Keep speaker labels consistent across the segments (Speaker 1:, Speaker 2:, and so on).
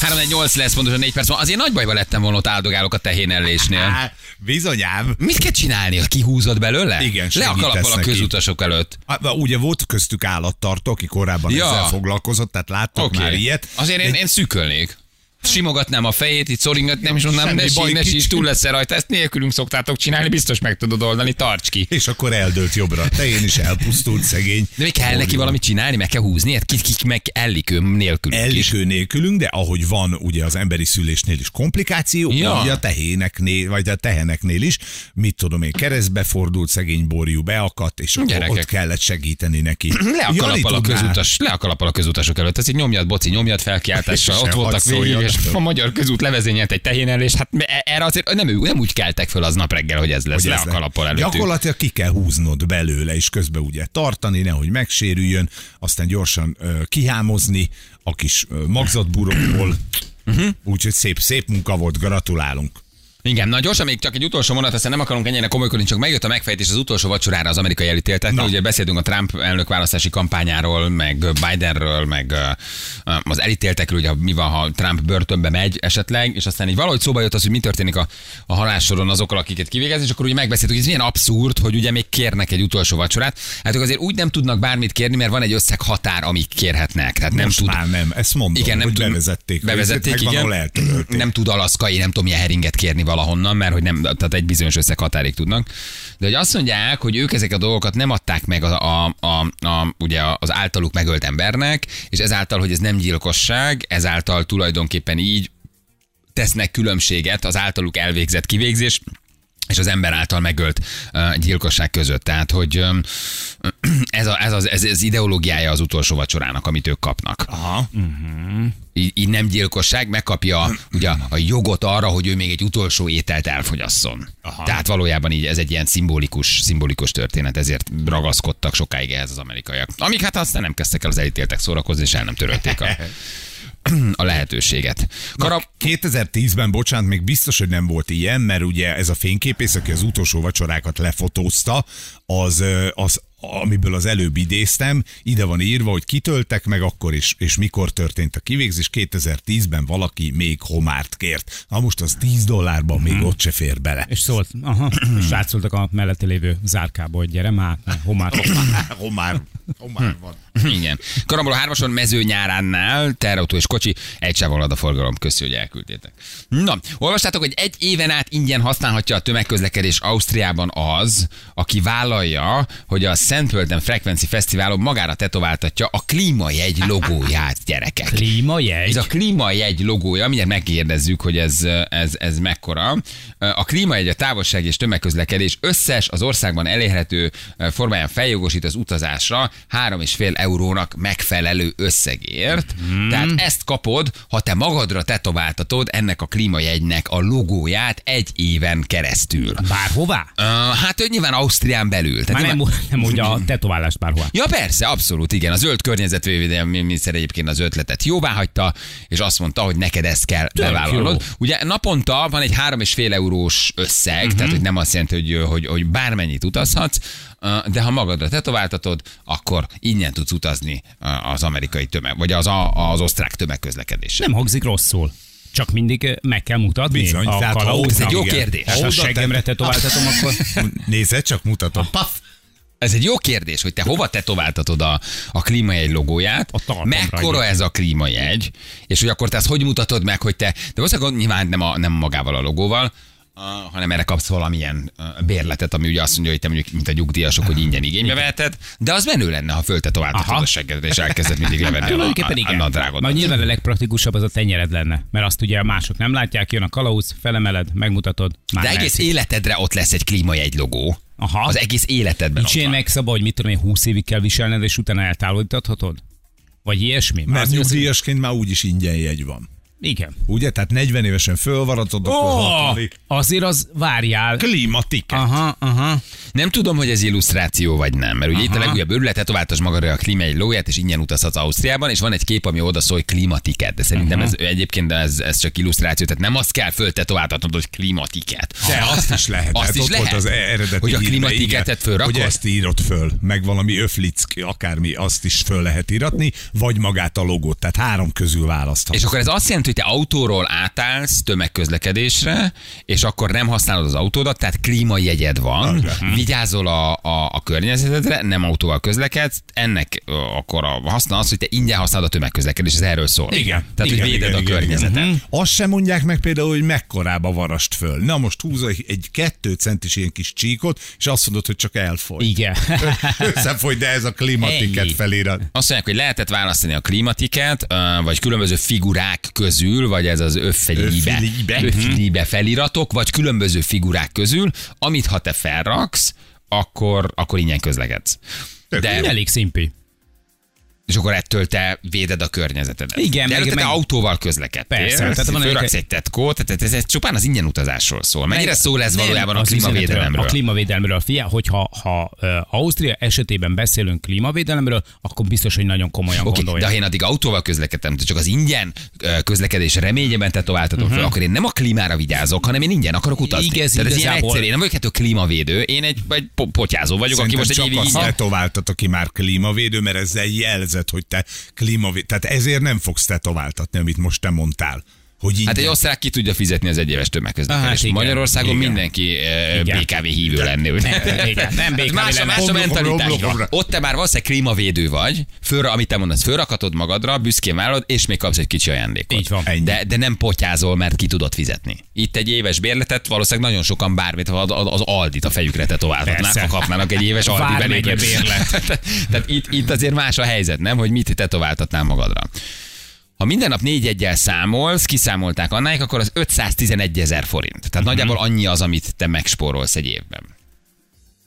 Speaker 1: 3 8 lesz pontosan 4 perc van. Azért nagy bajba lettem volna, ott áldogálok a tehénellésnél.
Speaker 2: Á, bizonyám.
Speaker 1: Mit kell csinálni? Kihúzod belőle?
Speaker 2: Igen,
Speaker 1: Le a kalappal a közutasok előtt.
Speaker 2: Hát, Ugye volt köztük állattartó, aki korábban
Speaker 1: Ja.
Speaker 2: ezzel foglalkozott, tehát láttak
Speaker 1: Oké.
Speaker 2: már ilyet.
Speaker 1: Azért én, én szűkölnék. Simogatnám a fejét, itt szoringatnám, és mondanám, ne sír, ne sír, túl lesz rajta, ezt nélkülünk szoktátok csinálni, biztos meg tudod oldani, tarts ki.
Speaker 2: És akkor eldőlt jobbra. Te én is elpusztult szegény.
Speaker 1: De mi kell neki valamit csinálni, meg kell húzni, hát kik, kik meg ellik ő nélkülünk.
Speaker 2: Ellikő nélkülünk, de ahogy van ugye az emberi szülésnél is komplikáció,
Speaker 1: Ja.
Speaker 2: ugye a tehéneknél, vagy a teheneknél is, mit tudom én, keresztbe fordult szegény borjú, beakadt, és akkor
Speaker 1: Gyerekek.
Speaker 2: ott kellett segíteni neki.
Speaker 1: Le a a, közutas, le a a közutasok előtt. Ez egy nyomjat, boci, nyomjat felkiáltással. Ott voltak végig. És a magyar közút levezényelt egy tehénellés. Hát e- erre azért nem, nem úgy keltek föl aznap reggel, hogy ez lesz.
Speaker 2: Hogy
Speaker 1: le
Speaker 2: ez
Speaker 1: a kalappal előttük.
Speaker 2: Gyakorlatilag ki kell húznod belőle, és közben ugye tartani, nehogy megsérüljön, aztán gyorsan ö, kihámozni a kis ö, magzatburokból.
Speaker 1: Mhm.
Speaker 2: Úgyhogy szép, szép munka volt, gratulálunk.
Speaker 1: Igen, na gyorsan még csak egy utolsó mondat, aztán nem akarunk ennyire komolykodni, csak megjött a megfejtés az utolsó vacsorára az amerikai elítélteknek. Ugye beszéltünk a Trump elnök választási kampányáról, meg Bidenről, meg az elítéltekről, ugye mi van, ha Trump börtönbe megy esetleg, és aztán így valahogy szóba jött az, hogy mi történik a, a halássoron azokkal, akiket kivégez, és akkor ugye megbeszéltük, hogy ez milyen abszurd, hogy ugye még kérnek egy utolsó vacsorát. Hát ők azért úgy nem tudnak bármit kérni, mert van egy összeg határ, amik kérhetnek. Tehát nem
Speaker 2: Most
Speaker 1: tud,
Speaker 2: már nem, ezt mondom,
Speaker 1: igen, nem
Speaker 2: hogy
Speaker 1: tud,
Speaker 2: bevezették.
Speaker 1: bevezették igen. Nem tud alaszkai, nem tudom, milyen heringet kérni valahonnan, mert hogy nem, tehát egy bizonyos összeg tudnak. De hogy azt mondják, hogy ők ezek a dolgokat nem adták meg a, a, a, a, ugye az általuk megölt embernek, és ezáltal, hogy ez nem gyilkosság, ezáltal tulajdonképpen így tesznek különbséget az általuk elvégzett kivégzés és az ember által megölt uh, gyilkosság között. Tehát, hogy um, ez, a, ez, az, ez, ez ideológiája az utolsó vacsorának, amit ők kapnak.
Speaker 2: Aha.
Speaker 1: Így, így nem gyilkosság, megkapja ugye a jogot arra, hogy ő még egy utolsó ételt elfogyasszon. Aha. Tehát valójában így ez egy ilyen szimbolikus, szimbolikus történet, ezért ragaszkodtak sokáig ehhez az amerikaiak. Amíg hát aztán nem kezdtek el az elítéltek szórakozni, és el nem törölték a, a lehetőséget. Karab,
Speaker 2: 2010-ben, bocsánat, még biztos, hogy nem volt ilyen, mert ugye ez a fényképész, aki az utolsó vacsorákat lefotózta, az, az amiből az előbb idéztem, ide van írva, hogy kitöltek meg akkor is, és mikor történt a kivégzés. 2010-ben valaki még homárt kért. Na most az 10 dollárban még ott se fér bele.
Speaker 3: És szólt, aha, és átszóltak a mellette lévő zárkába, hogy gyere már, homár.
Speaker 2: homár, homár van.
Speaker 1: Igen. Karambol a hármason mező nyáránnál, terrautó és kocsi, egy sávon ad a forgalom. Köszi, hogy elküldtétek. Na, olvastátok, hogy egy éven át ingyen használhatja a tömegközlekedés Ausztriában az, aki vállalja, hogy a Szentpölten Frequency Fesztiválon magára tetováltatja a klímajegy logóját, gyerekek.
Speaker 3: Klímajegy?
Speaker 1: Ez a klímajegy logója, mindjárt megkérdezzük, hogy ez, ez, ez mekkora. A klímajegy a távolság és tömegközlekedés összes az országban elérhető formáján feljogosít az utazásra 3,5 eurónak megfelelő összegért. Hmm. Tehát ezt kapod, ha te magadra tetováltatod ennek a klímajegynek a logóját egy éven keresztül.
Speaker 3: Bárhová?
Speaker 1: Uh, hát ő nyilván Ausztrián belül. Tehát
Speaker 3: Már
Speaker 1: nyilván-
Speaker 3: nem úgy a tetoválást bárhová.
Speaker 1: Ja persze, abszolút, igen. A zöld környezetvédelmi miniszter egyébként az ötletet jóvá hagyta, és azt mondta, hogy neked ezt kell bevállalnod.
Speaker 3: jó.
Speaker 1: Ugye naponta van egy 3,5 eurós összeg, uh-huh. tehát hogy nem azt jelenti, hogy, hogy, hogy bármennyit utazhatsz, de ha magadra tetováltatod, akkor ingyen tudsz utazni az amerikai tömeg, vagy az, a, az osztrák tömegközlekedéssel.
Speaker 3: Nem hangzik rosszul. Csak mindig meg kell mutatni
Speaker 2: Bizony,
Speaker 3: a
Speaker 2: tehát ha
Speaker 3: kalauznak.
Speaker 1: Ez egy jó kérdés.
Speaker 3: Hát, ha
Speaker 2: Oda
Speaker 3: seggemre tetováltatom, akkor...
Speaker 2: Nézd, csak mutatom. Paf!
Speaker 1: Ez egy jó kérdés, hogy te hova tetováltatod a, a klímajegy logóját,
Speaker 3: A
Speaker 1: mekkora
Speaker 3: egyébként.
Speaker 1: ez a klímajegy, és hogy akkor te ezt hogy mutatod meg, hogy te, de valószínűleg nyilván nem, a, nem magával a logóval, hanem erre kapsz valamilyen bérletet, ami ugye azt mondja, hogy te mondjuk, mint a nyugdíjasok, hogy ingyen igénybe veheted, de az menő lenne, ha föltetováltatod
Speaker 3: Aha.
Speaker 1: a seggedet, és elkezded mindig levenni a, a, a, a
Speaker 3: igen.
Speaker 1: nadrágodat.
Speaker 3: Majd nyilván a legpraktikusabb az a tenyered lenne, mert azt ugye mások nem látják, jön a kalauz, felemeled, megmutatod. Már
Speaker 1: De egész
Speaker 3: lehetsz.
Speaker 1: életedre ott lesz egy klímajegy logó.
Speaker 3: Aha.
Speaker 1: Az egész életedben
Speaker 3: Nincs
Speaker 1: van.
Speaker 3: megszabva, hogy mit tudom én, 20 évig kell viselned, és utána eltávolíthatod? Vagy ilyesmi?
Speaker 2: Mert nyugdíjasként már úgyis ingyen jegy van.
Speaker 3: Igen.
Speaker 2: Ugye? Tehát 40 évesen fölvaradod, akkor 60
Speaker 3: azért az várjál.
Speaker 2: Klímatiket.
Speaker 3: Aha, aha.
Speaker 1: Nem tudom, hogy ez illusztráció vagy nem, mert ugye itt a
Speaker 3: Aha.
Speaker 1: legújabb őrület, tetováltas magadra a klímai lóját, és ingyen utazhatsz Ausztriában, és van egy kép, ami oda szól, hogy klímatiket, de szerintem ez egyébként ez, ez csak illusztráció, tehát nem azt kell föltetováltatnod, hogy klímatiket.
Speaker 2: De azt is lehet.
Speaker 1: Azt
Speaker 2: hát
Speaker 1: is
Speaker 2: ott
Speaker 1: lehet.
Speaker 2: volt az eredeti
Speaker 1: Hogy a klimatiketet fölrakod?
Speaker 2: Hogy ezt írod föl, meg valami öflick, akármi, azt is föl lehet íratni, vagy magát a logót. Tehát három közül választhat.
Speaker 1: És akkor ez azt jelenti, hogy te autóról átállsz tömegközlekedésre, és akkor nem használod az autódat, tehát klímajegyed van, vigyázol a, a, a környezetedre, nem autóval közlekedsz, ennek akkor a haszna az, hogy te ingyen használod a tömegközlekedés, ez erről szól.
Speaker 3: Igen.
Speaker 1: Tehát,
Speaker 2: Igen,
Speaker 1: hogy véded
Speaker 2: igen,
Speaker 1: a
Speaker 2: igen,
Speaker 1: környezetet.
Speaker 2: igen. Azt sem mondják meg például, hogy mekkorába varast föl. Na most húz egy kettő centis ilyen kis csíkot, és azt mondod, hogy csak elfogy.
Speaker 3: Igen.
Speaker 2: Összefogy, de ez a klimatiket
Speaker 3: Ennyi.
Speaker 2: felirat.
Speaker 1: Azt mondják, hogy lehetett választani a klimatiket, ö, vagy különböző figurák közül, vagy ez az öffelibe,
Speaker 2: Öffelibe.
Speaker 1: öffelibe feliratok, vagy különböző figurák közül, amit ha te felraksz, akkor, akkor ingyen közlekedsz. De,
Speaker 3: Elég szimpi.
Speaker 1: És akkor ettől te véded a környezetedet.
Speaker 3: Igen,
Speaker 1: De
Speaker 3: meg-
Speaker 1: előtte te
Speaker 3: meg-
Speaker 1: autóval közlekedtél.
Speaker 3: Persze, tehát van
Speaker 1: fölraksz
Speaker 3: egy-
Speaker 1: egy tetkót, tehát ez, ez csupán az ingyen utazásról szól. Mennyire
Speaker 3: Nem,
Speaker 1: szól ez
Speaker 3: nem,
Speaker 1: valójában a klímavédelemről?
Speaker 3: A klímavédelemről. Figyelj, hogyha ha, uh, Ausztria esetében beszélünk klímavédelemről, akkor biztos, hogy nagyon komolyan
Speaker 1: Oké,
Speaker 3: gondolja.
Speaker 1: de ha én addig autóval közlekedtem, csak az ingyen közlekedés reményében tetováltatom fel, akkor én nem a klímára vigyázok, hanem én ingyen akarok utazni.
Speaker 3: Igaz,
Speaker 1: Tehát ez ilyen
Speaker 3: igazából-
Speaker 1: egyszerű. Én nem vagyok ettől klímavédő, én egy, egy po- potyázó vagyok, aki
Speaker 2: Szerintem
Speaker 1: most egy
Speaker 2: csak
Speaker 1: évig
Speaker 2: azt
Speaker 1: ingyen.
Speaker 2: tetováltat, aki már klímavédő, mert ezzel jelzed, hogy te klímavédő. Tehát ezért nem fogsz tetováltatni, amit most te mondtál. Hogy így
Speaker 1: Hát egy osztrák ki tudja fizetni az egyéves tömegközlekedést.
Speaker 3: Hát igen,
Speaker 1: Magyarországon
Speaker 2: igen.
Speaker 1: mindenki eh,
Speaker 3: Igen.
Speaker 1: BKV hívő lenni.
Speaker 3: Nem, igen, nem BKV
Speaker 1: más, a-
Speaker 3: lenne.
Speaker 1: más a mentalitás. Ott te már valószínűleg klímavédő vagy, fölra, amit te mondasz, fölrakatod magadra, büszkén vállalod, és még kapsz egy kicsi ajándékot.
Speaker 3: Így van.
Speaker 1: De, de nem potyázol, mert ki tudod fizetni. Itt egy éves bérletet valószínűleg nagyon sokan bármit, az, az Aldit a fejükre tetováltatnák,
Speaker 3: Persze.
Speaker 1: ha kapnának egy éves Aldi belépőt.
Speaker 3: bérlet.
Speaker 1: Tehát itt, itt azért más a helyzet, nem? Hogy mit tetováltatnál magadra. Ha minden nap négy egyel számolsz, kiszámolták annáig, akkor az 511 ezer forint. Tehát uh-huh. nagyjából annyi az, amit te megspórolsz egy évben.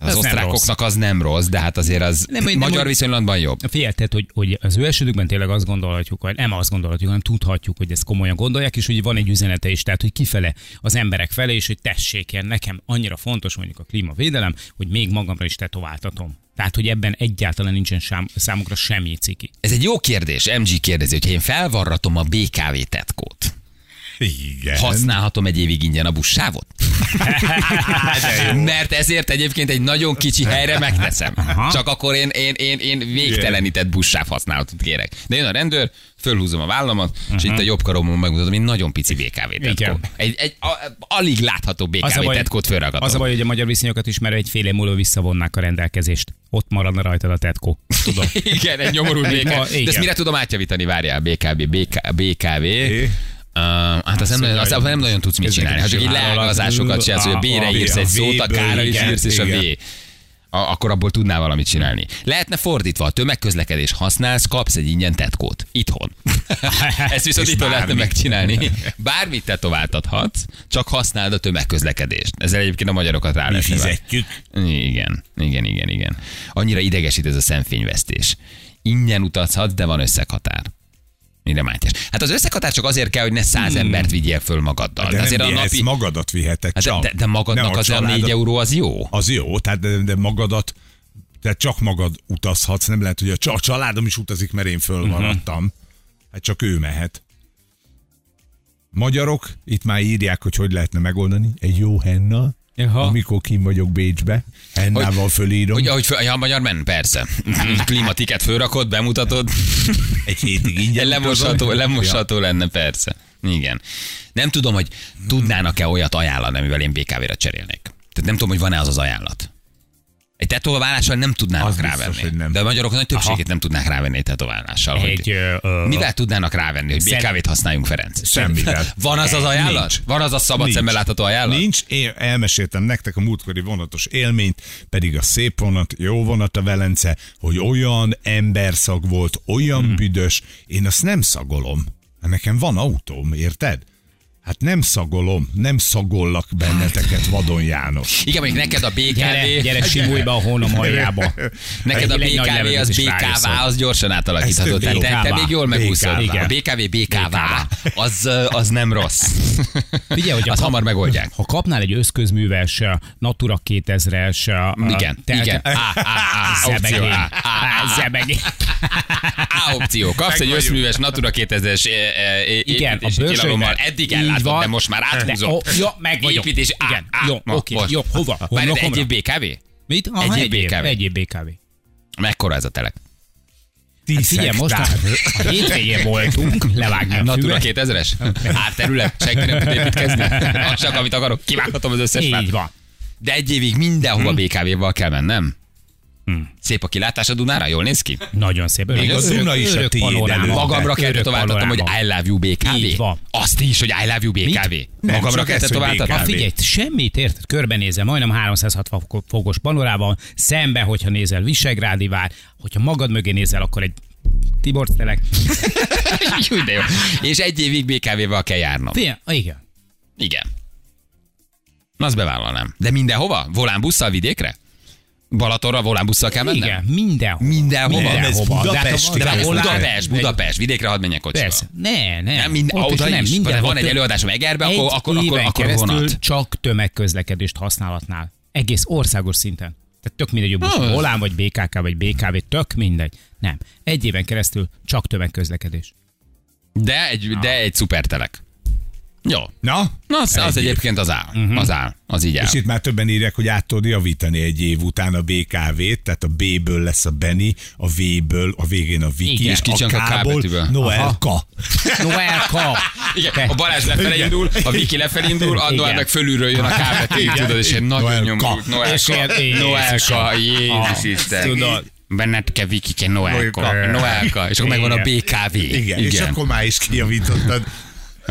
Speaker 1: Az
Speaker 3: nem
Speaker 1: osztrákoknak az nem rossz, de hát azért az
Speaker 3: Nem,
Speaker 1: nem,
Speaker 3: nem,
Speaker 1: magyar
Speaker 3: hogy-
Speaker 1: viszonylatban jobb.
Speaker 3: Figyelj, tehát, hogy, hogy az ő esetükben tényleg azt gondolhatjuk, vagy nem azt gondolhatjuk, hanem tudhatjuk, hogy ezt komolyan gondolják, és hogy van egy üzenete is, tehát hogy kifele az emberek felé, és hogy tessék, ilyen, nekem annyira fontos mondjuk a klímavédelem, hogy még magamra is tetováltatom. Tehát, hogy ebben egyáltalán nincsen számukra semmi ciki.
Speaker 1: Ez egy jó kérdés. MG kérdezi, hogy én felvarratom a BKV tetkót,
Speaker 2: Igen.
Speaker 1: használhatom egy évig ingyen a buszsávot? Mert ezért egyébként egy nagyon kicsi helyre megteszem.
Speaker 3: Aha.
Speaker 1: Csak akkor én, én, én, én végtelenített buszsáv használatot kérek. De jön a rendőr, fölhúzom a vállamat, és itt a jobb karomon megmutatom, egy nagyon pici BKV tetkó. Egy, egy a, alig látható BKV tetkót fölragatom.
Speaker 3: az a baj, hogy a magyar viszonyokat ismerve egy fél év múlva visszavonnák a rendelkezést. Ott maradna rajtad a tetkó. Tudod?
Speaker 1: Igen, egy nyomorult BKV. De ezt mire tudom átjavítani? Várjál, BKB, BK, BKV. Uh, hát az nem, nagyon, az nem nagyon tudsz mit csinálni. Ha csak így leágazásokat csinálsz, hogy a B-re írsz egy szót, a K-ra is írsz, és a V. akkor abból tudnál valamit csinálni. Lehetne fordítva, a tömegközlekedés használsz, kapsz egy ingyen tetkót. Itthon. Ezt viszont itthon lehetne megcsinálni. Bármit tetováltathatsz, csak használd a tömegközlekedést. Ezzel egyébként a magyarokat rá
Speaker 2: Mi fizetjük.
Speaker 1: Igen, igen, igen, igen. Annyira idegesít ez a szemfényvesztés. Ingyen utazhatsz, de van összeghatár. Mire Mátyás? Hát az összeghatár csak azért kell, hogy ne száz embert vigyél föl magaddal.
Speaker 2: Hmm. De
Speaker 1: De azért a
Speaker 2: napi... magadat vihetek
Speaker 1: Hát
Speaker 2: csak.
Speaker 1: de, de magadnak az a. 4 euró az jó.
Speaker 2: Az jó, tehát de, de magadat, tehát csak magad utazhatsz, nem lehet, hogy a családom is utazik, mert én fölmaradtam.
Speaker 1: Mhm.
Speaker 2: Uh-huh. Hát csak ő mehet. Magyarok itt már írják, hogy hogy lehetne megoldani. Egy jó henna,
Speaker 3: Jaha.
Speaker 2: amikor kim vagyok Bécsbe, hennával fölírom.
Speaker 1: Hogy, ahogy föl, ja, magyar men, persze. Klimatiket fölrakod, bemutatod.
Speaker 2: Egy hétig ingyen
Speaker 1: lemosható, lemosható lenne, persze. Igen. Nem tudom, hogy tudnának-e olyat ajánlani, amivel én BKV-re cserélnék. Tehát nem tudom, hogy van-e az az ajánlat. Egy tetoválással nem tudnának
Speaker 2: Az biztos,
Speaker 1: rávenni.
Speaker 2: hogy nem.
Speaker 1: De a magyarok nagy többségét
Speaker 3: Aha.
Speaker 1: nem tudnák rávenni egy tetoválással. Hogy
Speaker 3: Egy, ö, ö,
Speaker 1: mivel tudnának rávenni, hogy
Speaker 3: Szer-
Speaker 1: BKV-t használjunk, Ferenc?
Speaker 2: Semmivel.
Speaker 1: Van az az ajánlat?
Speaker 2: Nincs.
Speaker 1: Van az a szabad
Speaker 2: Nincs.
Speaker 1: szemmel látható ajánlat?
Speaker 2: Nincs, én elmeséltem nektek a múltkori vonatos élményt, pedig a szép vonat, jó vonat a Velence, hogy olyan emberszag volt, olyan hmm. büdös, én azt nem szagolom. Nekem van autóm, érted? Hát nem szagolom, nem szagollak benneteket, Vadon János.
Speaker 1: Igen, mondjuk neked a BKV...
Speaker 3: gyere, gyere, simulj be a hónom aljába.
Speaker 1: Neked a BKV az BKV, az gyorsan átalakítható. Tehát te, te még jól megúszod. A BKV BKV, az, az nem rossz.
Speaker 3: Figyelj, hogy a
Speaker 1: Azt
Speaker 3: kap-
Speaker 1: hamar megoldják.
Speaker 3: Ha kapnál egy összközműves Natura 2000-es... uh,
Speaker 1: Igen, igen. Á, á, A opció. Kapsz egy összműves Natura 2000-es eh, eh,
Speaker 3: Igen, a bőrsőnek.
Speaker 1: Eddig
Speaker 3: van.
Speaker 1: de most már
Speaker 3: ó, jó, meg vagyok.
Speaker 1: Építés,
Speaker 3: Igen, jó, oké, jó, hova?
Speaker 1: Várj, egy év BKV?
Speaker 3: Mit? Ah,
Speaker 1: Egy év BKV.
Speaker 3: Egy év BKV.
Speaker 1: Mekkora ez a telek?
Speaker 2: 10
Speaker 3: Figyelj, most a, hétvégén voltunk, levágni a
Speaker 1: Natura
Speaker 3: füvet.
Speaker 1: 2000-es? Árterület? Senki nem tud építkezni? Az csak, amit akarok, kivághatom az összes.
Speaker 3: Így van.
Speaker 1: De egy évig mindenhova BKV-val kell mennem. Szép a kilátás a Dunára, jól néz ki?
Speaker 3: Nagyon szép.
Speaker 2: Még a Duna is a tiéd.
Speaker 1: Magamra kell
Speaker 3: Örök
Speaker 1: tetováltatom, hogy. I love you BKV. Azt is, hogy I love you BKV.
Speaker 2: Nem,
Speaker 1: Magamra kell
Speaker 2: BKV.
Speaker 3: figyelj, semmit érted, körbenézel, majdnem 360 fok- fokos panorában, szembe, hogyha nézel Visegrádi vár, hogyha magad mögé nézel, akkor egy Tibor telek.
Speaker 1: Jó, de jó. És egy évig BKV-val kell járnom.
Speaker 3: Figyelj, igen.
Speaker 1: Igen. Na, azt bevállalnám. De mindenhova? Volánbusszal vidékre? Balatonra volánbusszal kell mennem?
Speaker 3: Igen, mindenhol.
Speaker 1: Mindenhova?
Speaker 3: Mindenhova.
Speaker 2: ez
Speaker 3: De hát
Speaker 2: Budapest,
Speaker 1: De Budapest, Budapest, vidékre hadd menjek kocsival.
Speaker 3: Persze. Ne, ne.
Speaker 1: Nem, mind- oda
Speaker 3: nem,
Speaker 1: is.
Speaker 3: mindenhol
Speaker 1: Van egy előadásom Egerbe, akkor- akkor- akkor- akkor vonat.
Speaker 3: csak tömegközlekedést használatnál. Egész országos szinten. Tehát tök mindegy, hogy most
Speaker 1: Ah,
Speaker 3: Volán, vagy BKK, vagy BKV, tök mindegy. Nem. Egy éven keresztül csak tömegközlekedés.
Speaker 1: De egy, de egy szupertelek. Jó.
Speaker 2: Na?
Speaker 1: Na, az, az egyébként az áll. Az áll. Az így áll.
Speaker 2: És itt már többen írják, hogy át tudod javítani egy év után a BKV-t, tehát a B-ből lesz a Benny, a V-ből a végén a Viki,
Speaker 3: Igen.
Speaker 2: és
Speaker 1: Kicsinek a K
Speaker 2: K-ból. Noelka.
Speaker 3: Noelka!
Speaker 1: Igen, a Balázs lefelé indul, a Viki lefelé indul, a Noel
Speaker 3: Igen.
Speaker 1: meg fölülről jön a
Speaker 2: Igen.
Speaker 1: tudod, és egy nagyon
Speaker 2: Noelka.
Speaker 1: nyomult Noelka. Noelka, Jézus
Speaker 3: Ah,
Speaker 1: Isten.
Speaker 3: tudod.
Speaker 1: Bennetke Vikike Noelka.
Speaker 2: Noelka.
Speaker 1: És akkor megvan a
Speaker 3: Igen.
Speaker 1: BKV.
Speaker 2: Igen, és akkor már is kijavítottad.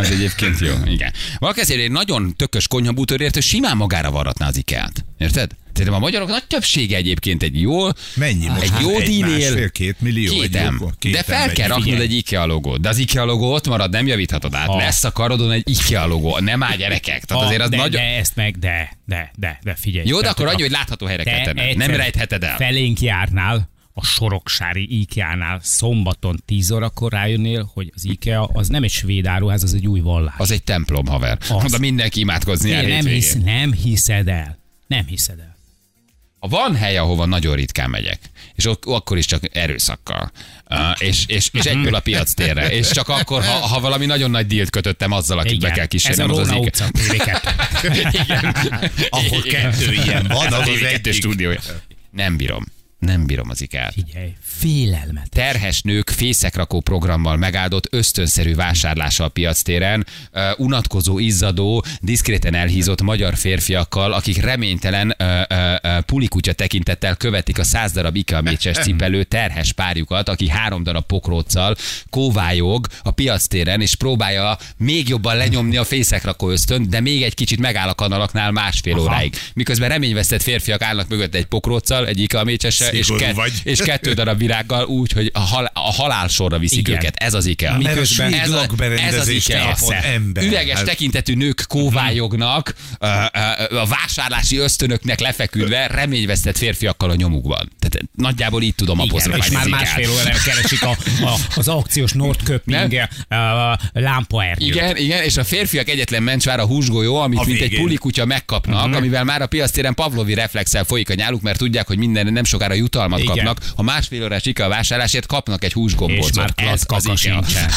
Speaker 1: Ez egyébként jó, igen. Valaki ezért egy nagyon tökös konyhabútörért, hogy simán magára varratná az IKEA-t. Érted? Tehát a magyarok nagy többsége egyébként egy jó,
Speaker 2: Mennyi most?
Speaker 1: egy jó
Speaker 2: Egy
Speaker 1: dínél,
Speaker 2: másfél, két millió, egy
Speaker 1: Kétem.
Speaker 2: jó- két
Speaker 1: De fel kell raknod egy IKEA logót. De az IKEA logó ott marad, nem javíthatod át.
Speaker 3: Ha.
Speaker 1: Lesz a karodon egy IKEA logó. Nem áll gyerekek. Tehát azért az
Speaker 3: de,
Speaker 1: nagyon...
Speaker 3: de ezt meg, de, de, de, de figyelj.
Speaker 1: Jó, de akkor annyi,
Speaker 3: ha
Speaker 1: hogy látható helyre kell tenned. Nem rejtheted el.
Speaker 3: Felénk járnál, a Soroksári IKEA-nál szombaton 10 órakor rájönnél, hogy az IKEA az nem egy svéd áruház, az egy új vallás.
Speaker 1: Az egy templom, haver.
Speaker 3: Az.
Speaker 1: Oda mindenki imádkozni el
Speaker 3: nem, hisz, nem hiszed el. Nem hiszed el.
Speaker 1: Ha van hely, ahova nagyon ritkán megyek, és ok- akkor is csak erőszakkal, uh, és, és, és egyből a piac térre, és csak akkor, ha, ha valami nagyon nagy dílt kötöttem azzal, akit be kell
Speaker 3: Ez a
Speaker 1: kísérnem, az az
Speaker 3: Róna utca, TV2.
Speaker 1: Igen.
Speaker 2: Ahol
Speaker 1: Igen.
Speaker 2: kettő ilyen van, az az
Speaker 1: TV2
Speaker 2: egyik.
Speaker 1: stúdiója. Nem bírom. Nem bírom az ikea
Speaker 3: Figyelj, félelmet.
Speaker 1: terhes nők fészekrakó programmal megáldott ösztönszerű vásárlása a piactéren, uh, unatkozó, izzadó, diszkréten elhízott magyar férfiakkal, akik reménytelen uh, uh, pulikutya tekintettel követik a száz darab IKEA mécses cipelő terhes párjukat, aki három darab pokróccal kóvályog a piactéren, és próbálja még jobban lenyomni a fészekrakó ösztön, de még egy kicsit megáll a kanalaknál másfél
Speaker 3: Aha.
Speaker 1: óráig. Miközben reményvesztett férfiak állnak mögött egy pokróccal, egy IKEA mécsessel, és, ke-
Speaker 2: vagy.
Speaker 1: és kettő darab virággal úgy, hogy a, hal- a halál sorra viszik
Speaker 3: Igen.
Speaker 1: őket. Ez az IKEA.
Speaker 2: A
Speaker 3: Miközben-
Speaker 1: ez, a, ez az IKEA.
Speaker 2: ember.
Speaker 1: Üveges
Speaker 2: Hát-
Speaker 1: tekintetű nők kóvályognak, ö, ö, a vásárlási ösztönöknek lefeküdve, reményvesztett férfiakkal a nyomukban. Tehát nagyjából így tudom
Speaker 3: Igen,
Speaker 1: apostrofálni
Speaker 3: és már másfél órára keresik a, a, az aukciós Nordköping lámpaerdőt.
Speaker 1: Igen, igen, és a férfiak egyetlen mencsvár a húsgolyó, amit
Speaker 2: A
Speaker 1: mint egy pulikutya megkapnak,
Speaker 3: Mhm.
Speaker 1: amivel már a piactéren Pavlovi reflexel folyik a nyáluk, mert tudják, hogy minden nem sokára jutalmat
Speaker 3: Igen.
Speaker 1: kapnak. A másfél órás IKEA vásárlásért kapnak egy húsgombócot.
Speaker 3: És már klatkaka sincsen.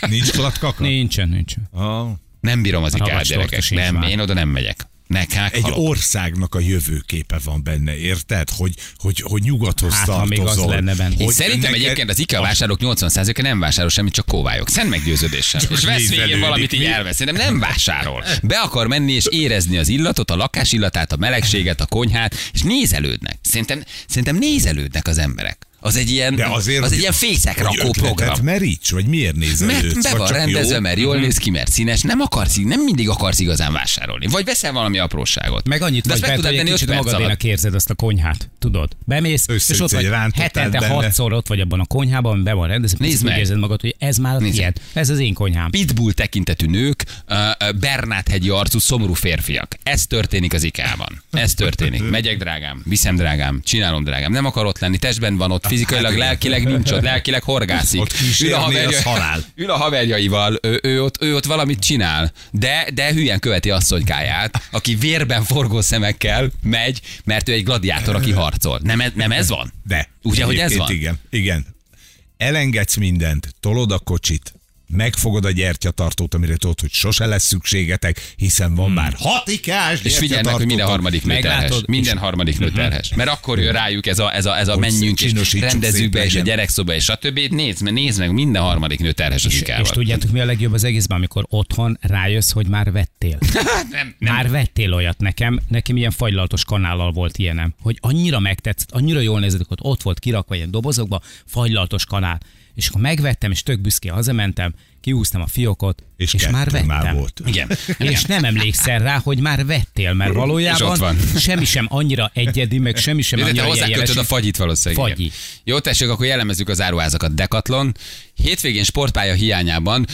Speaker 2: Nincs flatkaka?
Speaker 3: Nincsen, nincsen.
Speaker 2: Ah.
Speaker 1: Nem bírom az IKEA gyerekek. Nem,
Speaker 3: már.
Speaker 1: én oda nem megyek. Nekák
Speaker 2: Egy
Speaker 1: halok.
Speaker 2: országnak a jövőképe van benne, érted? Hogy, hogy, hogy nyugathoz
Speaker 3: Hát, ha még az
Speaker 2: tartozol.
Speaker 3: lenne benne.
Speaker 2: Hogy
Speaker 1: szerintem
Speaker 2: neked-
Speaker 1: egyébként az IKEA vásárlók 80%-a nem vásárol semmit, csak kóvályok. Szent meggyőződéssel. És vesz végén valamit így elvesz. Szerintem nem vásárol. Be akar menni és érezni az illatot, a lakás illatát, a melegséget, a konyhát, és nézelődnek. Szerintem, szerintem nézelődnek az emberek. Az egy ilyen,
Speaker 2: De azért,
Speaker 1: az egy ilyen fészekrakó program.
Speaker 2: meríts, vagy miért nézel
Speaker 1: Mert
Speaker 2: őt?
Speaker 1: be van rendezve,
Speaker 2: jó?
Speaker 1: mert jól néz ki, mert színes. Nem akarsz, nem mindig akarsz igazán vásárolni. Vagy veszel valami apróságot.
Speaker 3: Meg annyit
Speaker 1: De
Speaker 3: vagy
Speaker 1: azt meg tudod tenni 5
Speaker 3: kicsit magadénak érzed azt a konyhát, tudod? Bemész, és
Speaker 2: Összeütsz
Speaker 3: ott
Speaker 2: egy
Speaker 3: vagy hetente hatszor ott vagy abban a konyhában, ami be van rendezve,
Speaker 1: Nézd meg.
Speaker 3: érzed magad, hogy ez már a tiéd, ez az én konyhám.
Speaker 1: Pitbull tekintetű nők, uh, Bernát-hegyi arcú szomorú férfiak. Ez történik az IKEA-ban. Ez történik. Megyek, drágám, viszem, drágám, csinálom, drágám. Nem akar ott lenni, testben van ott, fizikailag, lelkileg nincs ott, lelkileg horgászik.
Speaker 2: Ott kísérni, az halál.
Speaker 1: ül a haverjaival, ő, ő, ott, ő ott valamit csinál, de, de hülyen követi asszonykáját, aki vérben forgó szemekkel megy, mert ő egy gladiátor, aki harcol. Nem, ez- nem ez van?
Speaker 2: De.
Speaker 1: Ugye, hogy ez van?
Speaker 2: Igen, igen. Elengedsz mindent, tolod a kocsit, megfogod a gyertyatartót, amire tudod, hogy sose lesz szükségetek, hiszen van már hatikás
Speaker 1: És figyelj meg, hogy minden harmadik nő terhes. Minden harmadik nő terhes. Mert akkor jön rájuk ez a, ez a, ez a menjünk és rendezzük be, és a gyerekszoba, és stb. Nézd, meg- nézd meg, minden harmadik nő terhes az
Speaker 3: És, és tudjátok, mi a legjobb az egészben, amikor otthon rájössz, hogy már vettél.
Speaker 1: nem,
Speaker 3: Már vettél olyat nekem, nekem ilyen fagylaltos kanállal volt ilyenem, hogy annyira megtetszett, annyira jól nézett, hogy ott volt kirakva ilyen dobozokba, fagylaltos kanál. És akkor megvettem, és tök büszkén hazamentem, kiúztam a fiókot,
Speaker 2: És
Speaker 3: és, már vettem.
Speaker 2: már volt.
Speaker 1: Igen.
Speaker 3: És nem emlékszel rá, hogy már vettél, mert valójában semmi sem annyira egyedi, meg semmi sem
Speaker 1: De te
Speaker 3: annyira
Speaker 1: hozzákötöd a fagyit valószínűleg. igen.
Speaker 3: Fagyi.
Speaker 1: Jó, tessék, akkor jellemezzük az áruházakat. Decathlon, hétvégén sportpálya hiányában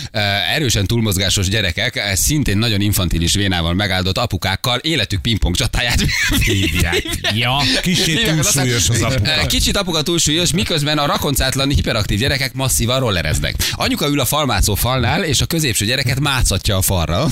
Speaker 1: erősen túlmozgásos gyerekek, szintén nagyon infantilis vénával megáldott apukákkal életük pingpong csatáját
Speaker 2: Hívják.
Speaker 3: Ja,
Speaker 2: Kicsit túlsúlyos az apuka.
Speaker 1: Kicsit apuka túlsúlyos, miközben a rakoncátlan hiperaktív gyerekek masszívan rollereznek. Anyuka ül a falmászó falnál, és a középső gyereket mászatja a falra.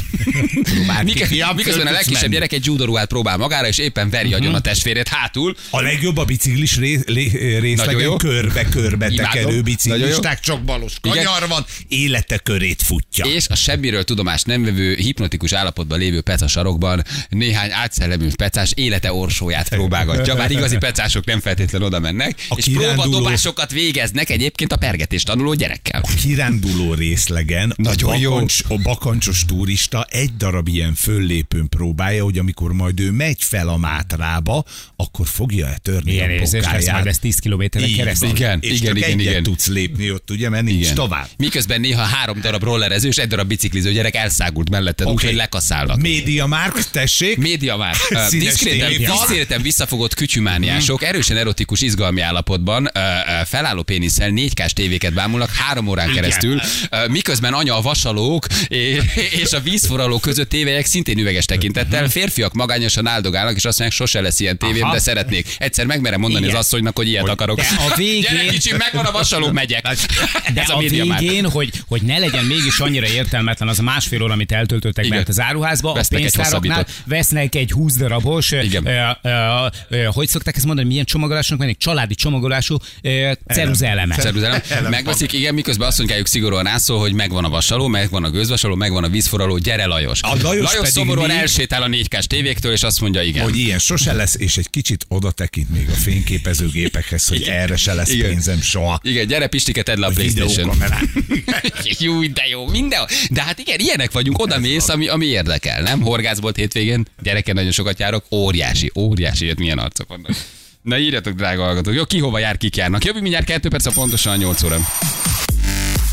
Speaker 1: Mik-
Speaker 2: fiam,
Speaker 1: miközben a legkisebb gyerek egy judoruhát próbál magára, és éppen veri agyon a testvérét hátul.
Speaker 2: A legjobb a biciklis
Speaker 1: Nagyon
Speaker 2: részlegen körbe-körbe tekerő biciklisták, csak balos kanyar van, élete körét futja.
Speaker 1: És a semmiről tudomást nem vevő, hipnotikus állapotban lévő peca sarokban néhány átszellemű pecás élete orsóját próbálgatja. Bár igazi pecások nem feltétlenül oda mennek,
Speaker 2: A
Speaker 1: és
Speaker 2: kiránduló-
Speaker 1: próbadobásokat végeznek egyébként a pergetést tanuló gyerekkel.
Speaker 2: kiránduló részlegen
Speaker 1: Nagyon
Speaker 2: a,
Speaker 1: jó.
Speaker 2: Bakancs, a bakancsos turista egy darab ilyen föllépőn próbálja, hogy amikor majd ő megy fel a Mátrába, akkor fogja-e törni
Speaker 3: milyen
Speaker 2: a
Speaker 3: érzés lesz majd ez 10 kilométeren keresztül.
Speaker 1: Igen,
Speaker 2: és
Speaker 1: igen,
Speaker 2: csak
Speaker 1: igen,
Speaker 2: egyet
Speaker 1: igen.
Speaker 2: tudsz lépni ott, ugye, mert nincs
Speaker 1: Igen.
Speaker 2: tovább.
Speaker 1: Miközben néha három darab rollerező és egy darab bicikliző gyerek elszágult melletted,
Speaker 2: Oké.
Speaker 1: úgyhogy lekaszálnak.
Speaker 2: Média Mark, tessék.
Speaker 1: Média már.
Speaker 2: Színes
Speaker 1: Diszkréten, visszafogott kütyümániások, erősen erotikus izgalmi állapotban ö, ö, felálló pénisszel 4K-s tévéket bámulnak három órán
Speaker 2: Igen.
Speaker 1: keresztül, miközben anya a vasalók és- és a vízforraló között tévelyek szintén üveges tekintettel, férfiak magányosan áldogálnak, és azt mondják, sose lesz ilyen tévém,
Speaker 3: Aha.
Speaker 1: de szeretnék. Egyszer megmerem mondani
Speaker 3: Igen.
Speaker 1: az asszonynak, hogy ilyet akarok.
Speaker 3: de a végén-
Speaker 1: Gyere kicsim, megvan a vasaló, megyek.
Speaker 3: De
Speaker 1: Ez
Speaker 3: a,
Speaker 1: már.
Speaker 3: végén, hogy, hogy ne legyen mégis annyira értelmetlen az a másfél óra, amit eltöltöttek bent az áruházba, a
Speaker 1: Vesznek egy
Speaker 3: pénztáraknál
Speaker 1: hosszabbítót.
Speaker 3: vesznek egy 20 darabos,
Speaker 1: Igen.
Speaker 3: Ö, ö, ö, hogy szokták ezt mondani, milyen csomagolásnak mennek? Családi csomagolású ö, ceruza eleme.
Speaker 1: Szervuzelem.
Speaker 2: Elem
Speaker 1: Megveszik, igen, miközben azt mondják szigorúan rászól, hogy megvan a vasaló, megvan a gőzvasaló, megvan a vízforraló, gyere Lajos.
Speaker 2: A Lajos pedig
Speaker 1: szomorúan
Speaker 2: mi?
Speaker 1: elsétál a 4K-s tévéktől, és azt mondja, igen.
Speaker 2: hogy ilyen sose lesz, és egy kicsit oda tekint még a fényképezőgépekhez, hogy erre se lesz
Speaker 1: Igen.
Speaker 2: pénzem soha.
Speaker 1: Igen, gyere Pistike, tedd le a,
Speaker 2: A
Speaker 1: Playstation. Jó, de jó, minden. De hát igen, ilyenek vagyunk, oda mész, ami, ami érdekel, nem? Horgász volt hétvégén, gyereken nagyon sokat járok, óriási, óriási, jött milyen arcok vannak. Na írjatok, drága hallgatók. Jó, ki hova jár, kik járnak. Jövünk mindjárt kettő perc, a pontosan 8 óra.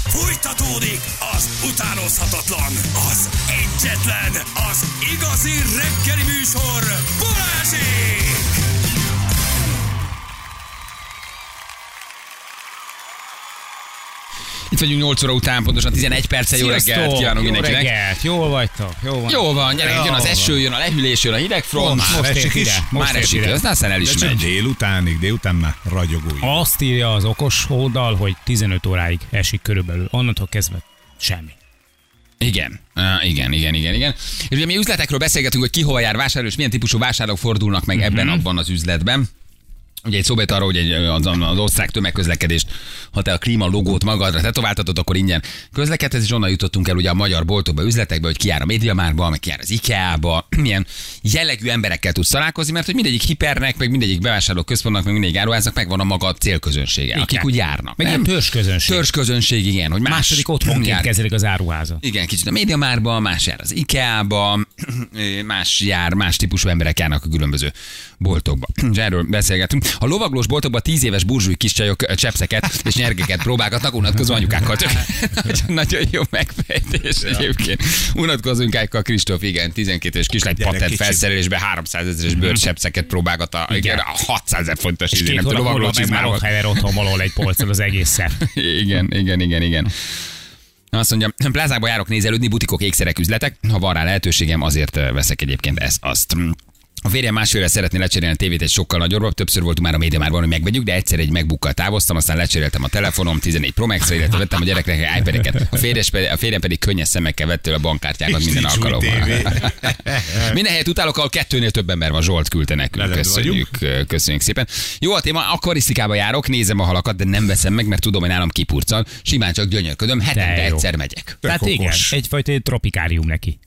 Speaker 4: Fújtatódik az utánozhatatlan, az egyetlen, az igazi reggeli műsor, Balázsék!
Speaker 1: Itt vagyunk 8 óra után, pontosan 11 perce. Jó reggelt kívánunk
Speaker 3: Jó
Speaker 1: mindenkinek.
Speaker 3: reggelt, jól vagytok, jó van.
Speaker 1: Jó van, gyerekek, jön az eső, jön a lehűlés, jön a hidegfront.
Speaker 3: Most, most
Speaker 2: esik is.
Speaker 1: Már esik,
Speaker 3: ide.
Speaker 1: aztán el is megy.
Speaker 2: délutánig, délután már ragyogó. idő.
Speaker 3: Azt írja az okos oldal, hogy 15 óráig esik körülbelül. Onnantól kezdve semmi.
Speaker 1: Igen, uh, igen, igen, igen, igen. És ugye mi üzletekről beszélgetünk, hogy ki hova jár vásárolni, és milyen típusú vásárlók fordulnak meg ebben abban az üzletben. Ugye egy szóba jött arra, hogy egy, az, az osztrák tömegközlekedést, ha te a klíma logót magadra tetováltatod, akkor ingyen közlekedhetsz, és onnan jutottunk el ugye a magyar boltokba, üzletekbe, hogy ki jár a Mediamárba, meg ki jár az IKEA-ba, milyen jellegű emberekkel tudsz találkozni, mert hogy mindegyik hipernek, meg mindegyik bevásárló központnak, meg mindegyik áruháznak megvan a maga célközönsége, akik
Speaker 3: Igen.
Speaker 1: úgy járnak.
Speaker 3: Meg
Speaker 1: nem?
Speaker 3: ilyen törzsközönség.
Speaker 1: Törzsközönség, igen, hogy más
Speaker 3: Második otthonként kezelik az áruházat.
Speaker 1: Igen, kicsit a Mediamárba, más jár az IKEA-ba, más jár, más típusú emberek járnak a különböző boltokba. És erről beszélgetünk. A lovaglós boltokban tíz éves burzsúj kis csajok ö, csepszeket és nyergeket próbálgatnak unatkozó anyukákkal. Tök, nagyon jó megfejtés egyébként. Unatkozó anyukákkal Kristóf, igen, 12 éves kislány patent felszerelésbe 300 ezeres bőrcsepszeket próbálgat a, igen, a 600 ezer fontos
Speaker 3: És
Speaker 1: izé, nem tudom, lovagló csizmával.
Speaker 3: ott hever otthon valahol egy polcon az egészen.
Speaker 1: Igen, igen, igen, igen. Azt mondja, plázákba járok nézelődni, butikok, ékszerek, üzletek. Ha van rá lehetőségem, azért veszek egyébként ezt, azt. A férjem másfélre szeretné lecserélni a tévét egy sokkal nagyobb, többször voltunk már a média már van, hogy megvegyük, de egyszer egy megbukkal távoztam, aztán lecseréltem a telefonom, 14 Pro Max-ra, illetve vettem a gyereknek egy iPad-eket. A, férjes, pedig- a férjem pedig könnyes szemekkel vett tőle a bankkártyákat minden alkalommal. Minden helyet utálok, ahol kettőnél több ember van. Zsolt küldte nekünk. Köszönjük, köszönjük szépen. Jó a téma, akvarisztikába járok, nézem a halakat, de nem veszem meg, mert tudom, hogy nálam kipurcal. Simán csak gyönyörködöm, hetente egyszer megyek.
Speaker 3: Tehát igen, egyfajta egy tropikárium neki.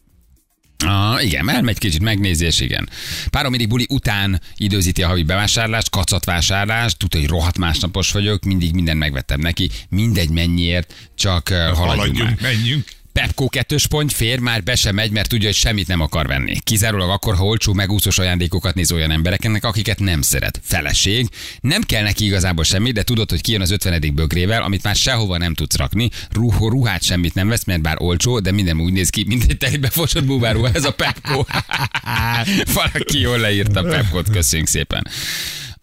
Speaker 1: Ah, igen, elmegy kicsit megnézés, igen. Pár mindig buli után időzíti a havi bevásárlást, kacatvásárlást, tudja, hogy rohadt másnapos vagyok, mindig mindent megvettem neki, mindegy mennyiért, csak uh, haladjunk.
Speaker 2: Haladjunk, menjünk.
Speaker 1: Pepco kettős pont fér, már be sem megy, mert tudja, hogy semmit nem akar venni. Kizárólag akkor, ha olcsó, megúszós ajándékokat néz olyan embereknek, akiket nem szeret. Feleség. Nem kell neki igazából semmi, de tudod, hogy kijön az 50. bögrével, amit már sehova nem tudsz rakni. Ruh, ruhát semmit nem vesz, mert bár olcsó, de minden úgy néz ki, mint egy telibe fosott búváró. Ez a Pepco. Valaki jól leírta Pepcot, köszönjük szépen.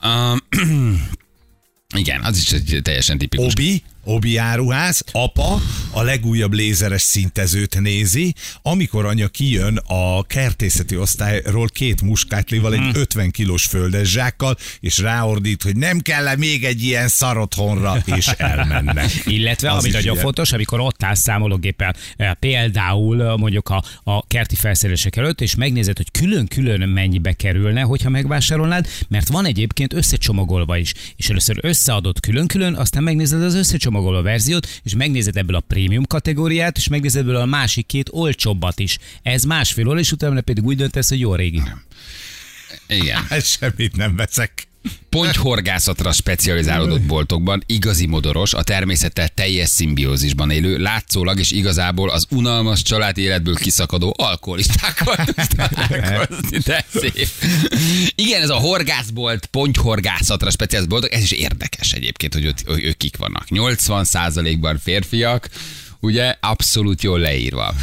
Speaker 1: Um, igen, az is egy teljesen tipikus.
Speaker 2: Obi, Obi áruház, apa a legújabb lézeres szintezőt nézi, amikor anya kijön a kertészeti osztályról két muskátlival, egy 50 kilós földes zsákkal, és ráordít, hogy nem kell -e még egy ilyen szar otthonra, és elmennek.
Speaker 3: Illetve,
Speaker 2: Az
Speaker 3: ami nagyon
Speaker 2: ilyen.
Speaker 3: fontos, amikor ott állsz számológéppel, eh, például eh, mondjuk a, a kerti felszerelések előtt, és megnézed, hogy külön-külön mennyibe kerülne, hogyha megvásárolnád, mert van egyébként összecsomagolva is. És először összeadod külön-külön, aztán megnézed az összecsomagoló verziót, és megnézed ebből a prémium kategóriát, és megnézed ebből a másik két olcsóbbat is. Ez másfél óra, és utána pedig úgy döntesz, hogy jó régi.
Speaker 1: Igen.
Speaker 2: Hát semmit nem veszek.
Speaker 1: Pontyhorgászatra specializálódott boltokban, igazi modoros, a természettel teljes szimbiózisban élő, látszólag és igazából az unalmas családi életből kiszakadó alkoholistákkal tudsz találkozni, de szép. Igen, ez a horgászbolt, pontyhorgászatra specializált boltok, ez is érdekes egyébként, hogy, ott, ők kik vannak. 80%-ban férfiak, ugye abszolút jól leírva.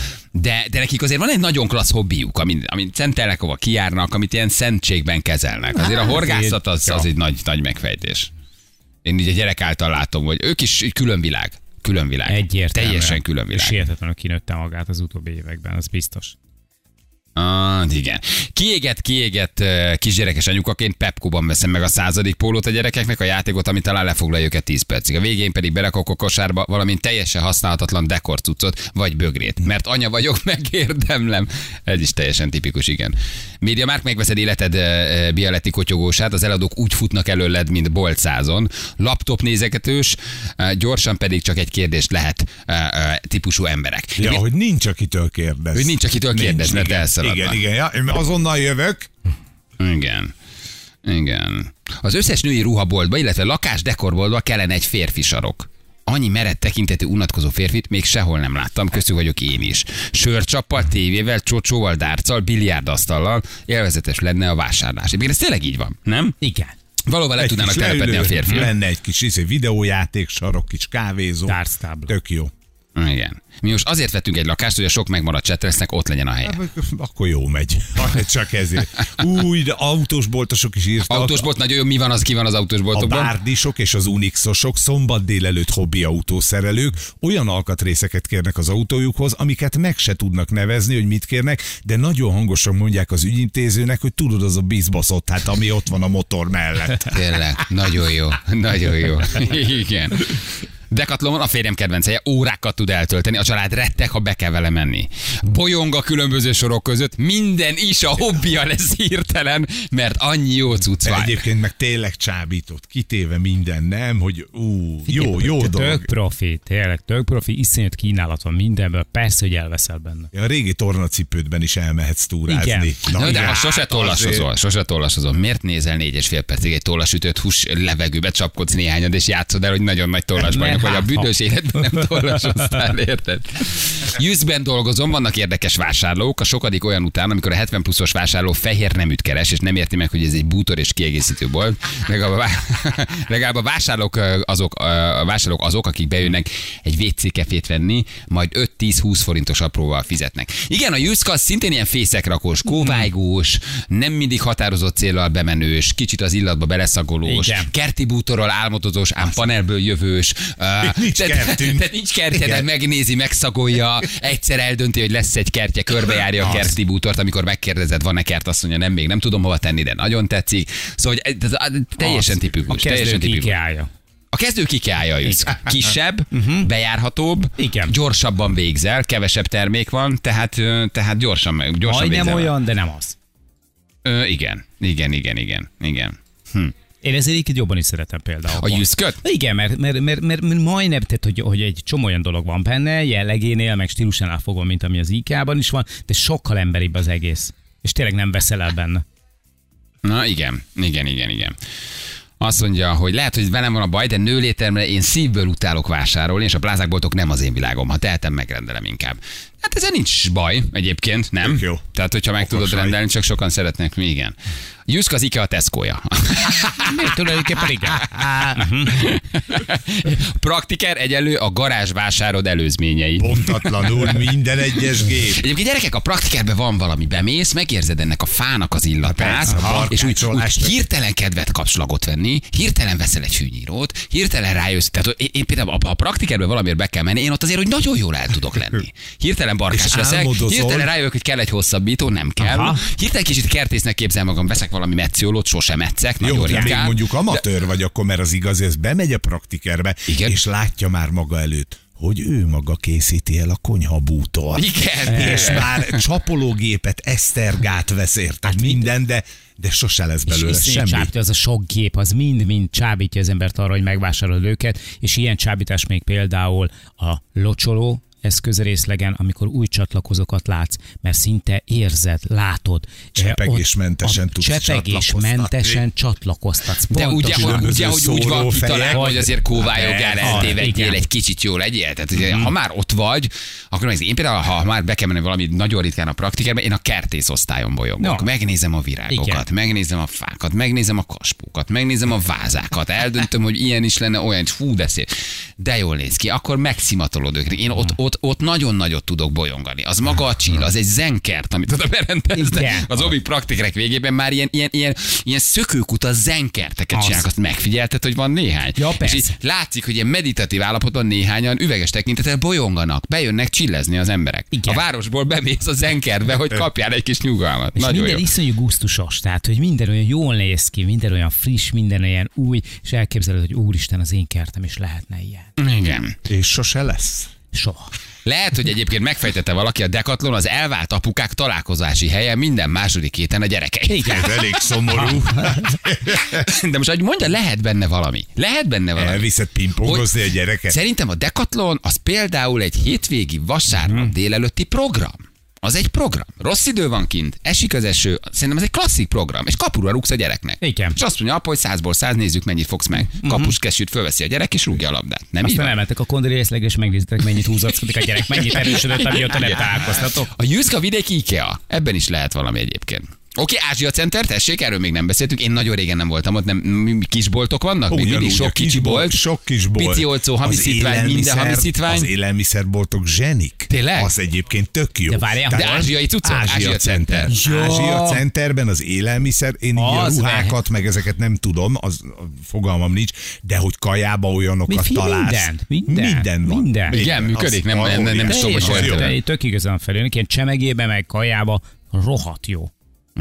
Speaker 1: De, de nekik azért van egy nagyon klassz hobbiuk, amit, amit szentelnek, ahova kijárnak, amit ilyen szentségben kezelnek. Azért a horgászat az, az egy nagy, nagy megfejtés. Én így a gyerek által látom, hogy ők is egy külön világ. Külön világ.
Speaker 3: Egyértelműen.
Speaker 1: Teljesen külön
Speaker 3: És
Speaker 1: világ.
Speaker 3: hihetetlenül kinőtte magát az utóbbi években, az biztos.
Speaker 1: Ah, igen. Kiégett, kiégett kisgyerekes anyukaként Pepkoban veszem meg a századik pólót a gyerekeknek, a játékot, ami talán lefoglalja őket 10 percig. A végén pedig berakok a kosárba valamint teljesen használhatatlan dekorcuccot, vagy bögrét. Mert anya vagyok, megérdemlem. Ez is teljesen tipikus, igen. Média már megveszed életed bialetti kotyogósát, az eladók úgy futnak előled, mint boltszázon. Laptop nézegetős, gyorsan pedig csak egy kérdést lehet típusú emberek.
Speaker 2: Ja, hogy nincs akitől kérdez.
Speaker 1: Hogy nincs, akitől kérdez, mert
Speaker 2: igen. Igen, igen, ja, én azonnal jövök.
Speaker 1: Igen. Igen. Az összes női ruhaboltba, illetve lakásdekorboltba kellene egy férfi sarok. Annyi merett tekintetű unatkozó férfit még sehol nem láttam, közül vagyok én is. Sörcsappal, tévével, csocsóval, dárccal, biliárdasztallal élvezetes lenne a vásárlás. Egyébként ez tényleg így van, nem?
Speaker 3: Igen.
Speaker 1: Valóban le
Speaker 2: Egy
Speaker 1: tudnának telepedni a férfiak.
Speaker 2: Lenne egy kis izé, videójáték, sarok, kis kávézó.
Speaker 3: Tárctábla.
Speaker 2: Tök jó.
Speaker 1: Igen. Mi most azért vettünk egy lakást, hogy a sok megmaradt csetresznek ott legyen a helye.
Speaker 2: Akkor jó megy. Csak ezért. Új, de autós boltosok is írtak.
Speaker 1: Autósbolt nagyon jó, mi van az, ki van az
Speaker 2: A
Speaker 1: autósboltokban?
Speaker 2: bárdisok és az unixosok szombat délelőtt hobbi autószerelők olyan alkatrészeket kérnek az autójukhoz, amiket meg se tudnak nevezni, hogy mit kérnek, de nagyon hangosan mondják az ügyintézőnek, hogy tudod, az a bizbaszott, hát ami ott van a motor mellett.
Speaker 1: Tényleg, nagyon jó, nagyon jó. Igen. Decathlon a férjem kedvenceje, órákat tud eltölteni, a család rettek, ha be kell vele menni. Bolyong a különböző sorok között, minden is a hobbija lesz hirtelen, mert annyi jó cucc van.
Speaker 2: Egyébként meg tényleg csábított, kitéve minden, nem, hogy ú, jó, jó
Speaker 3: Tök
Speaker 2: dolog.
Speaker 3: profi, tényleg tök profi, iszonyat kínálat van mindenből, persze, hogy elveszel benne.
Speaker 2: A régi tornacipődben is elmehetsz túrázni.
Speaker 3: Igen.
Speaker 1: Na, de
Speaker 2: igen,
Speaker 1: ha sose
Speaker 2: hát
Speaker 1: tollasozol, sose tollasozol, miért nézel négy és fél percig egy tollasütött hús levegőbe, csapkodsz néhányad, és játszod el, hogy nagyon nagy tollasbajnok vagy a büdös életben nem tollasoztál, érted? Youthben dolgozom, vannak érdekes vásárlók, a sokadik olyan után, amikor a 70 pluszos vásárló fehér neműt keres, és nem érti meg, hogy ez egy bútor és kiegészítő bolt. Legalább a, vá- legalább a vásárlók azok, a vásárlók azok, akik bejönnek egy WC kefét venni, majd 5-10-20 forintos apróval fizetnek. Igen, a Juszka az szintén ilyen fészekrakós, kóvájgós, nem mindig határozott céllal bemenős, kicsit az illatba beleszagolós,
Speaker 3: Igen.
Speaker 1: kerti bútorral álmodozós, ám panelből jövős. Ö,
Speaker 2: Nincs
Speaker 1: tehát-
Speaker 2: kertünk.
Speaker 1: Tehát nincs kertje, de megnézi, megszagolja, egyszer eldönti, hogy lesz egy kertje, körbejárja a kerti bútort, amikor megkérdezed, van-e kert, azt mondja, nem, még nem tudom hova tenni, de nagyon tetszik. Szóval hogy teljesen
Speaker 3: A
Speaker 1: tipikus.
Speaker 3: kezdő
Speaker 1: Teljesen tipikus. A kezdő kikelja a Juszk. Kisebb, bejárhatóbb,
Speaker 3: Mhm. Igen.
Speaker 1: gyorsabban végzel, kevesebb termék van, tehát, tehát gyorsan, meg- gyorsan
Speaker 3: Majdnem olyan, de nem az.
Speaker 1: Ö, igen, igen, igen, igen, igen.
Speaker 3: Én ezért így jobban is szeretem például.
Speaker 1: A Juszköt?
Speaker 3: Igen, mert, mert, mert, mert, mert majdnem, tehát hogy, hogy egy csomó olyan dolog van benne, jellegénél, meg stílusánál fogva, mint ami az IK-ban is van, de sokkal emberibb az egész. És tényleg nem veszel el benne.
Speaker 1: Na igen, igen, igen, igen. Azt mondja, hogy lehet, hogy velem van a baj, de nőlétemre én szívből utálok vásárolni, és a plázákboltok nem az én világom. Ha tehetem, megrendelem inkább. Hát ezzel nincs baj egyébként, nem?
Speaker 2: Tök jó.
Speaker 1: Tehát, hogyha meg
Speaker 2: Okos
Speaker 1: tudod rendelni, csak sokan szeretnek, mi igen. Juszk az IKEA Tesco-ja.
Speaker 3: Miért tulajdonképpen igen?
Speaker 1: Praktiker egyelő a garázs vásárod előzményei.
Speaker 2: Pontatlanul minden egyes gép.
Speaker 1: Egyébként gyerekek, a praktikerben van valami, bemész, megérzed ennek a fának az illatát,
Speaker 2: persze, a
Speaker 1: és úgy, úgy hirtelen kedvet kapsz slagot venni, hirtelen veszel egy fűnyírót, hirtelen rájössz. Tehát én, én például, ha a praktikerben valamiért be kell menni, én ott azért, hogy nagyon jól el tudok lenni. Hirtelen barkás leszek,
Speaker 2: álmodozol.
Speaker 1: hirtelen rájövök, hogy kell egy hosszabbító, nem kell.
Speaker 3: Aha.
Speaker 1: Hirtelen kicsit kertésznek képzel magam, veszek valami metszólót, sosem metszek,
Speaker 2: Jó,
Speaker 1: nagyon
Speaker 2: de még
Speaker 1: ritkán.
Speaker 2: mondjuk amatőr vagy, akkor mert az igaz, ez bemegy a praktikerbe,
Speaker 1: Igen.
Speaker 2: és látja már maga előtt, hogy ő maga készíti el a konyhabútort.
Speaker 1: Igen.
Speaker 2: És már csapológépet, esztergát vesz érted minden, de, de sose lesz belőle
Speaker 3: és
Speaker 2: semmi.
Speaker 3: csábítja, az a sok gép, az mind-mind csábítja az embert arra, hogy megvásárolod őket, és ilyen csábítás még például a locsoló, eszközrészlegen, amikor új csatlakozókat látsz, mert szinte érzed, látod.
Speaker 2: Csepegésmentesen
Speaker 3: Eh, ott-
Speaker 2: tudsz
Speaker 3: Csepegésmentesen csatlakoztatsz.
Speaker 1: De ugye, ugye, hogy úgy van kitalálva, hogy azért kóvályogál,
Speaker 3: Ah,
Speaker 1: eltévedjél,
Speaker 3: igen.
Speaker 1: egy kicsit jó legyél. Tehát, ugye, ha már ott vagy, akkor én például, ha már be kell menni valami nagyon ritkán a praktikerbe, én a kertész osztályon bolyogok.
Speaker 3: No.
Speaker 1: Megnézem a virágokat,
Speaker 3: Igen.
Speaker 1: megnézem a fákat, megnézem a kaspókat, megnézem a vázákat, eldöntöm, hogy ilyen is lenne, olyan, is. fú, de szép. De jól néz ki, akkor megszimatolod őket. Én ott, ott, ott nagyon nagyot tudok bolyongani. Az maga a csill, az egy zenkert, amit oda berendeznek.
Speaker 3: Igen.
Speaker 1: Az obi praktikerek végében már ilyen, ilyen, ilyen, ilyen szökőkuta zenkerteket
Speaker 3: Az.
Speaker 1: csinálnak. Azt megfigyelted, hogy van néhány.
Speaker 3: Ja,
Speaker 1: és így látszik, hogy ilyen meditatív állapotban néhányan üveges tekintettel bolyonganak, bejönnek csillezni az emberek.
Speaker 3: Igen.
Speaker 1: A városból bemész a zenkertbe, hogy kapjál egy kis nyugalmat.
Speaker 3: És
Speaker 1: Nagyon
Speaker 3: minden
Speaker 1: jó.
Speaker 3: iszonyú gusztusos, tehát hogy minden olyan jól néz ki, minden olyan friss, minden olyan új, és elképzeled, hogy úristen, az én kertem is lehetne ilyen.
Speaker 1: Igen.
Speaker 2: És sose lesz.
Speaker 3: Soha.
Speaker 1: Lehet, hogy egyébként megfejtette valaki, a Decathlon az elvált apukák találkozási helye minden második héten a gyerekei.
Speaker 2: Ez elég szomorú.
Speaker 1: De most, hogy mondja, lehet benne valami. Lehet benne valami.
Speaker 2: Elviszed pingpongozni a gyereket.
Speaker 1: Szerintem a Decathlon az például egy hétvégi vasárnap
Speaker 2: Mhm.
Speaker 1: délelőtti program. Az egy program. Rossz idő van kint, esik az eső, szerintem ez egy klasszik program, és kapura rúgsz a gyereknek.
Speaker 3: Igen.
Speaker 1: És azt mondja, apa, hogy százból száz, nézzük, mennyit fogsz meg. Kapus kesztyűt fölveszi a gyerek, és rúgja a labdát. Nem így
Speaker 3: Aztán
Speaker 1: van?
Speaker 3: elmentek a kondori részleg, és megnéztek, mennyit húzackodik a gyerek, mennyit erősödött, amióta nem találkoztatok.
Speaker 1: A Jüszka vidéki IKEA. Ebben is lehet valami egyébként. Oké, Ázsia Center, tessék, erről még nem beszéltünk. Én nagyon régen nem voltam ott, nem kisboltok vannak? Még mindig sok kicsi bolt.
Speaker 2: Sok kis bolt.
Speaker 1: Pici olcsó
Speaker 2: Az
Speaker 1: hamiszítvány, minden hamiszítvány.
Speaker 2: Az élelmiszerboltok zsenik.
Speaker 1: Tényleg?
Speaker 2: Az egyébként tök jó.
Speaker 3: De várjál,
Speaker 1: De
Speaker 3: hol?
Speaker 1: ázsiai cuccok?
Speaker 2: Ázsia,
Speaker 1: Ázsia
Speaker 2: Center.
Speaker 1: Center.
Speaker 2: Ázsia Centerben az élelmiszer, én így a ruhákat, meg ezeket nem tudom, az fogalmam nincs, de hogy kajába olyanokat
Speaker 3: Mi-
Speaker 2: találsz.
Speaker 3: minden, minden,
Speaker 2: minden van.
Speaker 3: minden.
Speaker 1: Igen, működik, nem-
Speaker 2: arról
Speaker 1: nem- nem
Speaker 2: ilyen.
Speaker 1: is tudom, hogy
Speaker 2: Az
Speaker 1: hol
Speaker 2: jó.
Speaker 1: értem.
Speaker 3: De tök igazán feljönnek, ilyen csemegébe, meg kajába, rohadt jó.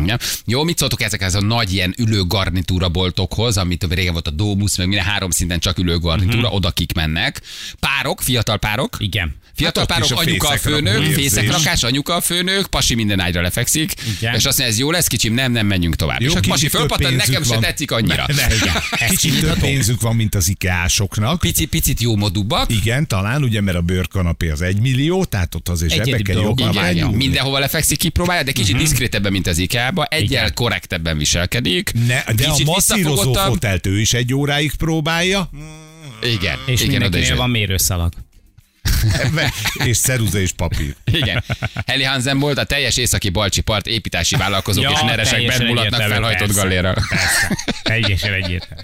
Speaker 1: Ja. Jó, mit szóltok ezekhez a nagy ilyen ülő garnitúra boltokhoz, amit régen volt a Domus, meg minden három szinten csak ülő garnitúra,
Speaker 3: Mhm.
Speaker 1: uh-huh. oda kik mennek. Párok, fiatal párok.
Speaker 3: Igen.
Speaker 1: Fiatal
Speaker 2: Hát
Speaker 1: párok,
Speaker 2: a
Speaker 1: anyuka a főnök, fészekrakás, anyuka a főnök, pasi minden ágyra lefekszik,
Speaker 3: Igen.
Speaker 1: és azt mondja, ez jó lesz, kicsim, nem, nem menjünk tovább.
Speaker 2: Jó,
Speaker 1: és a pasi fölpattan, nekem se
Speaker 2: van.
Speaker 1: tetszik annyira.
Speaker 2: Ne, ne, igen. Kicsit több pénzük van, mint az IKEA-soknak.
Speaker 1: Pici, picit jó modúbbak.
Speaker 2: Igen, talán, ugye, mert a bőrkanapé az egy millió, tehát ott azért jobban
Speaker 1: Igen, igen.
Speaker 2: nyúlni.
Speaker 1: mindenhova lefekszik, kipróbálja, de kicsit uh-huh. diszkrétebben, mint az IKEA-ba, egyel
Speaker 3: Igen.
Speaker 1: korrektebben viselkedik.
Speaker 2: Ne, de a masszírozó fotelt ő is egy óráig próbálja,
Speaker 1: Igen,
Speaker 3: És
Speaker 1: igen,
Speaker 3: mindenkinél van mérőszalag.
Speaker 2: És ceruza és papír.
Speaker 1: Igen. Heli Hansen volt a teljes északi balcsi part építási vállalkozók
Speaker 3: Ja,
Speaker 1: és neresek
Speaker 3: teljesen
Speaker 1: bent mulatnak felhajtott galléra.
Speaker 3: Teljesen egyértelmű.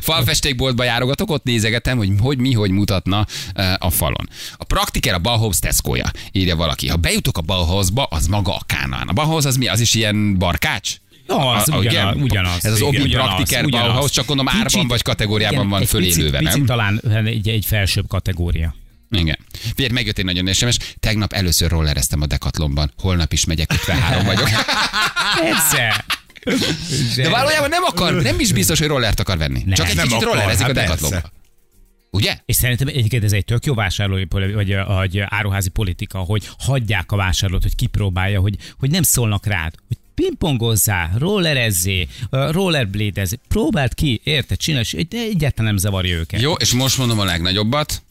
Speaker 1: Falfestékboltba járogatok, ott nézegetem, hogy hogy mi, hogy mutatna eh, a falon. A praktiker a Bauhaus Tesco-ja, írja valaki. Ha bejutok a Bauhausba, az maga a Kánaán. A Bauhaus az mi? Az is ilyen barkács?
Speaker 3: Ja, az
Speaker 1: A-
Speaker 3: ugyanaz,
Speaker 1: igen?
Speaker 3: ugyanaz.
Speaker 1: Ez az
Speaker 3: Igen,
Speaker 1: obi praktiker
Speaker 3: ugyanaz.
Speaker 1: Bauhaus, csak gondolom árban vagy kategóriában van
Speaker 3: egy
Speaker 1: fölélőve, nem?
Speaker 3: Picit talán egy, egy felsőbb kategória.
Speaker 1: Igen. Figyelj, megjött egy nagyon SMS. Tegnap először rollereztem a Decathlonban. Holnap is megyek, 53 vagyok.
Speaker 3: Persze.
Speaker 1: De valójában nem akar, nem is biztos, hogy rollert akar venni.
Speaker 3: Nem.
Speaker 1: Csak egy
Speaker 2: Nem
Speaker 1: kicsit
Speaker 2: akar,
Speaker 1: rollerezik a
Speaker 2: hát persze.
Speaker 1: Ugye?
Speaker 3: És szerintem egyébként ez egy tök jó vásárlói vagy, vagy áruházi politika, hogy hagyják a vásárlót, hogy kipróbálja, hogy, hogy nem szólnak rád, hogy pingpongozzál, rollerezzé, rollerbladezzé, próbáld ki, érted, csinálj, egyáltalán nem zavarja őket.
Speaker 1: Jó, és most mondom a legnagyobbat,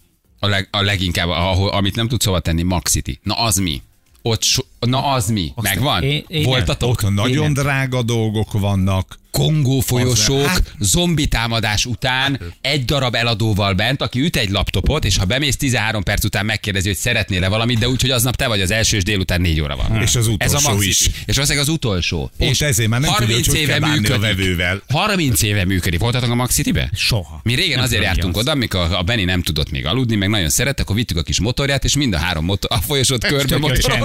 Speaker 1: a, leg, a leginkább, ahol, amit nem tudsz hova tenni, Max City. Na az mi? Ott so, na az mi? Megvan?
Speaker 3: én- én
Speaker 1: Voltatok?
Speaker 2: Ott nagyon
Speaker 3: Igen.
Speaker 2: drága dolgok vannak.
Speaker 1: Kongó folyosók,
Speaker 2: Hát-
Speaker 1: zombi támadás után egy darab eladóval bent, aki üt egy laptopot, és ha bemész 13 perc után megkérdezi, hogy szeretnél-e valamit, de úgy, hogy aznap te vagy az első, és délután 4 óra van.
Speaker 2: És az
Speaker 1: Ez a
Speaker 2: utolsó
Speaker 1: Max
Speaker 2: is.
Speaker 1: És valószínűleg az utolsó.
Speaker 2: Pont
Speaker 1: és
Speaker 2: ezért már nem tudja, hogy hogy kell bánni a vevővel.
Speaker 1: 30 éve működik. Voltatok a Max City-be?
Speaker 3: Soha.
Speaker 1: Mi régen
Speaker 3: Nem
Speaker 1: azért jártunk
Speaker 3: az.
Speaker 1: oda, amikor a Benny nem tudott még aludni, meg nagyon szerette, akkor vittük a kis motorját, és mind a három motor, a folyosót körbe
Speaker 3: tök jó
Speaker 1: motoroztunk.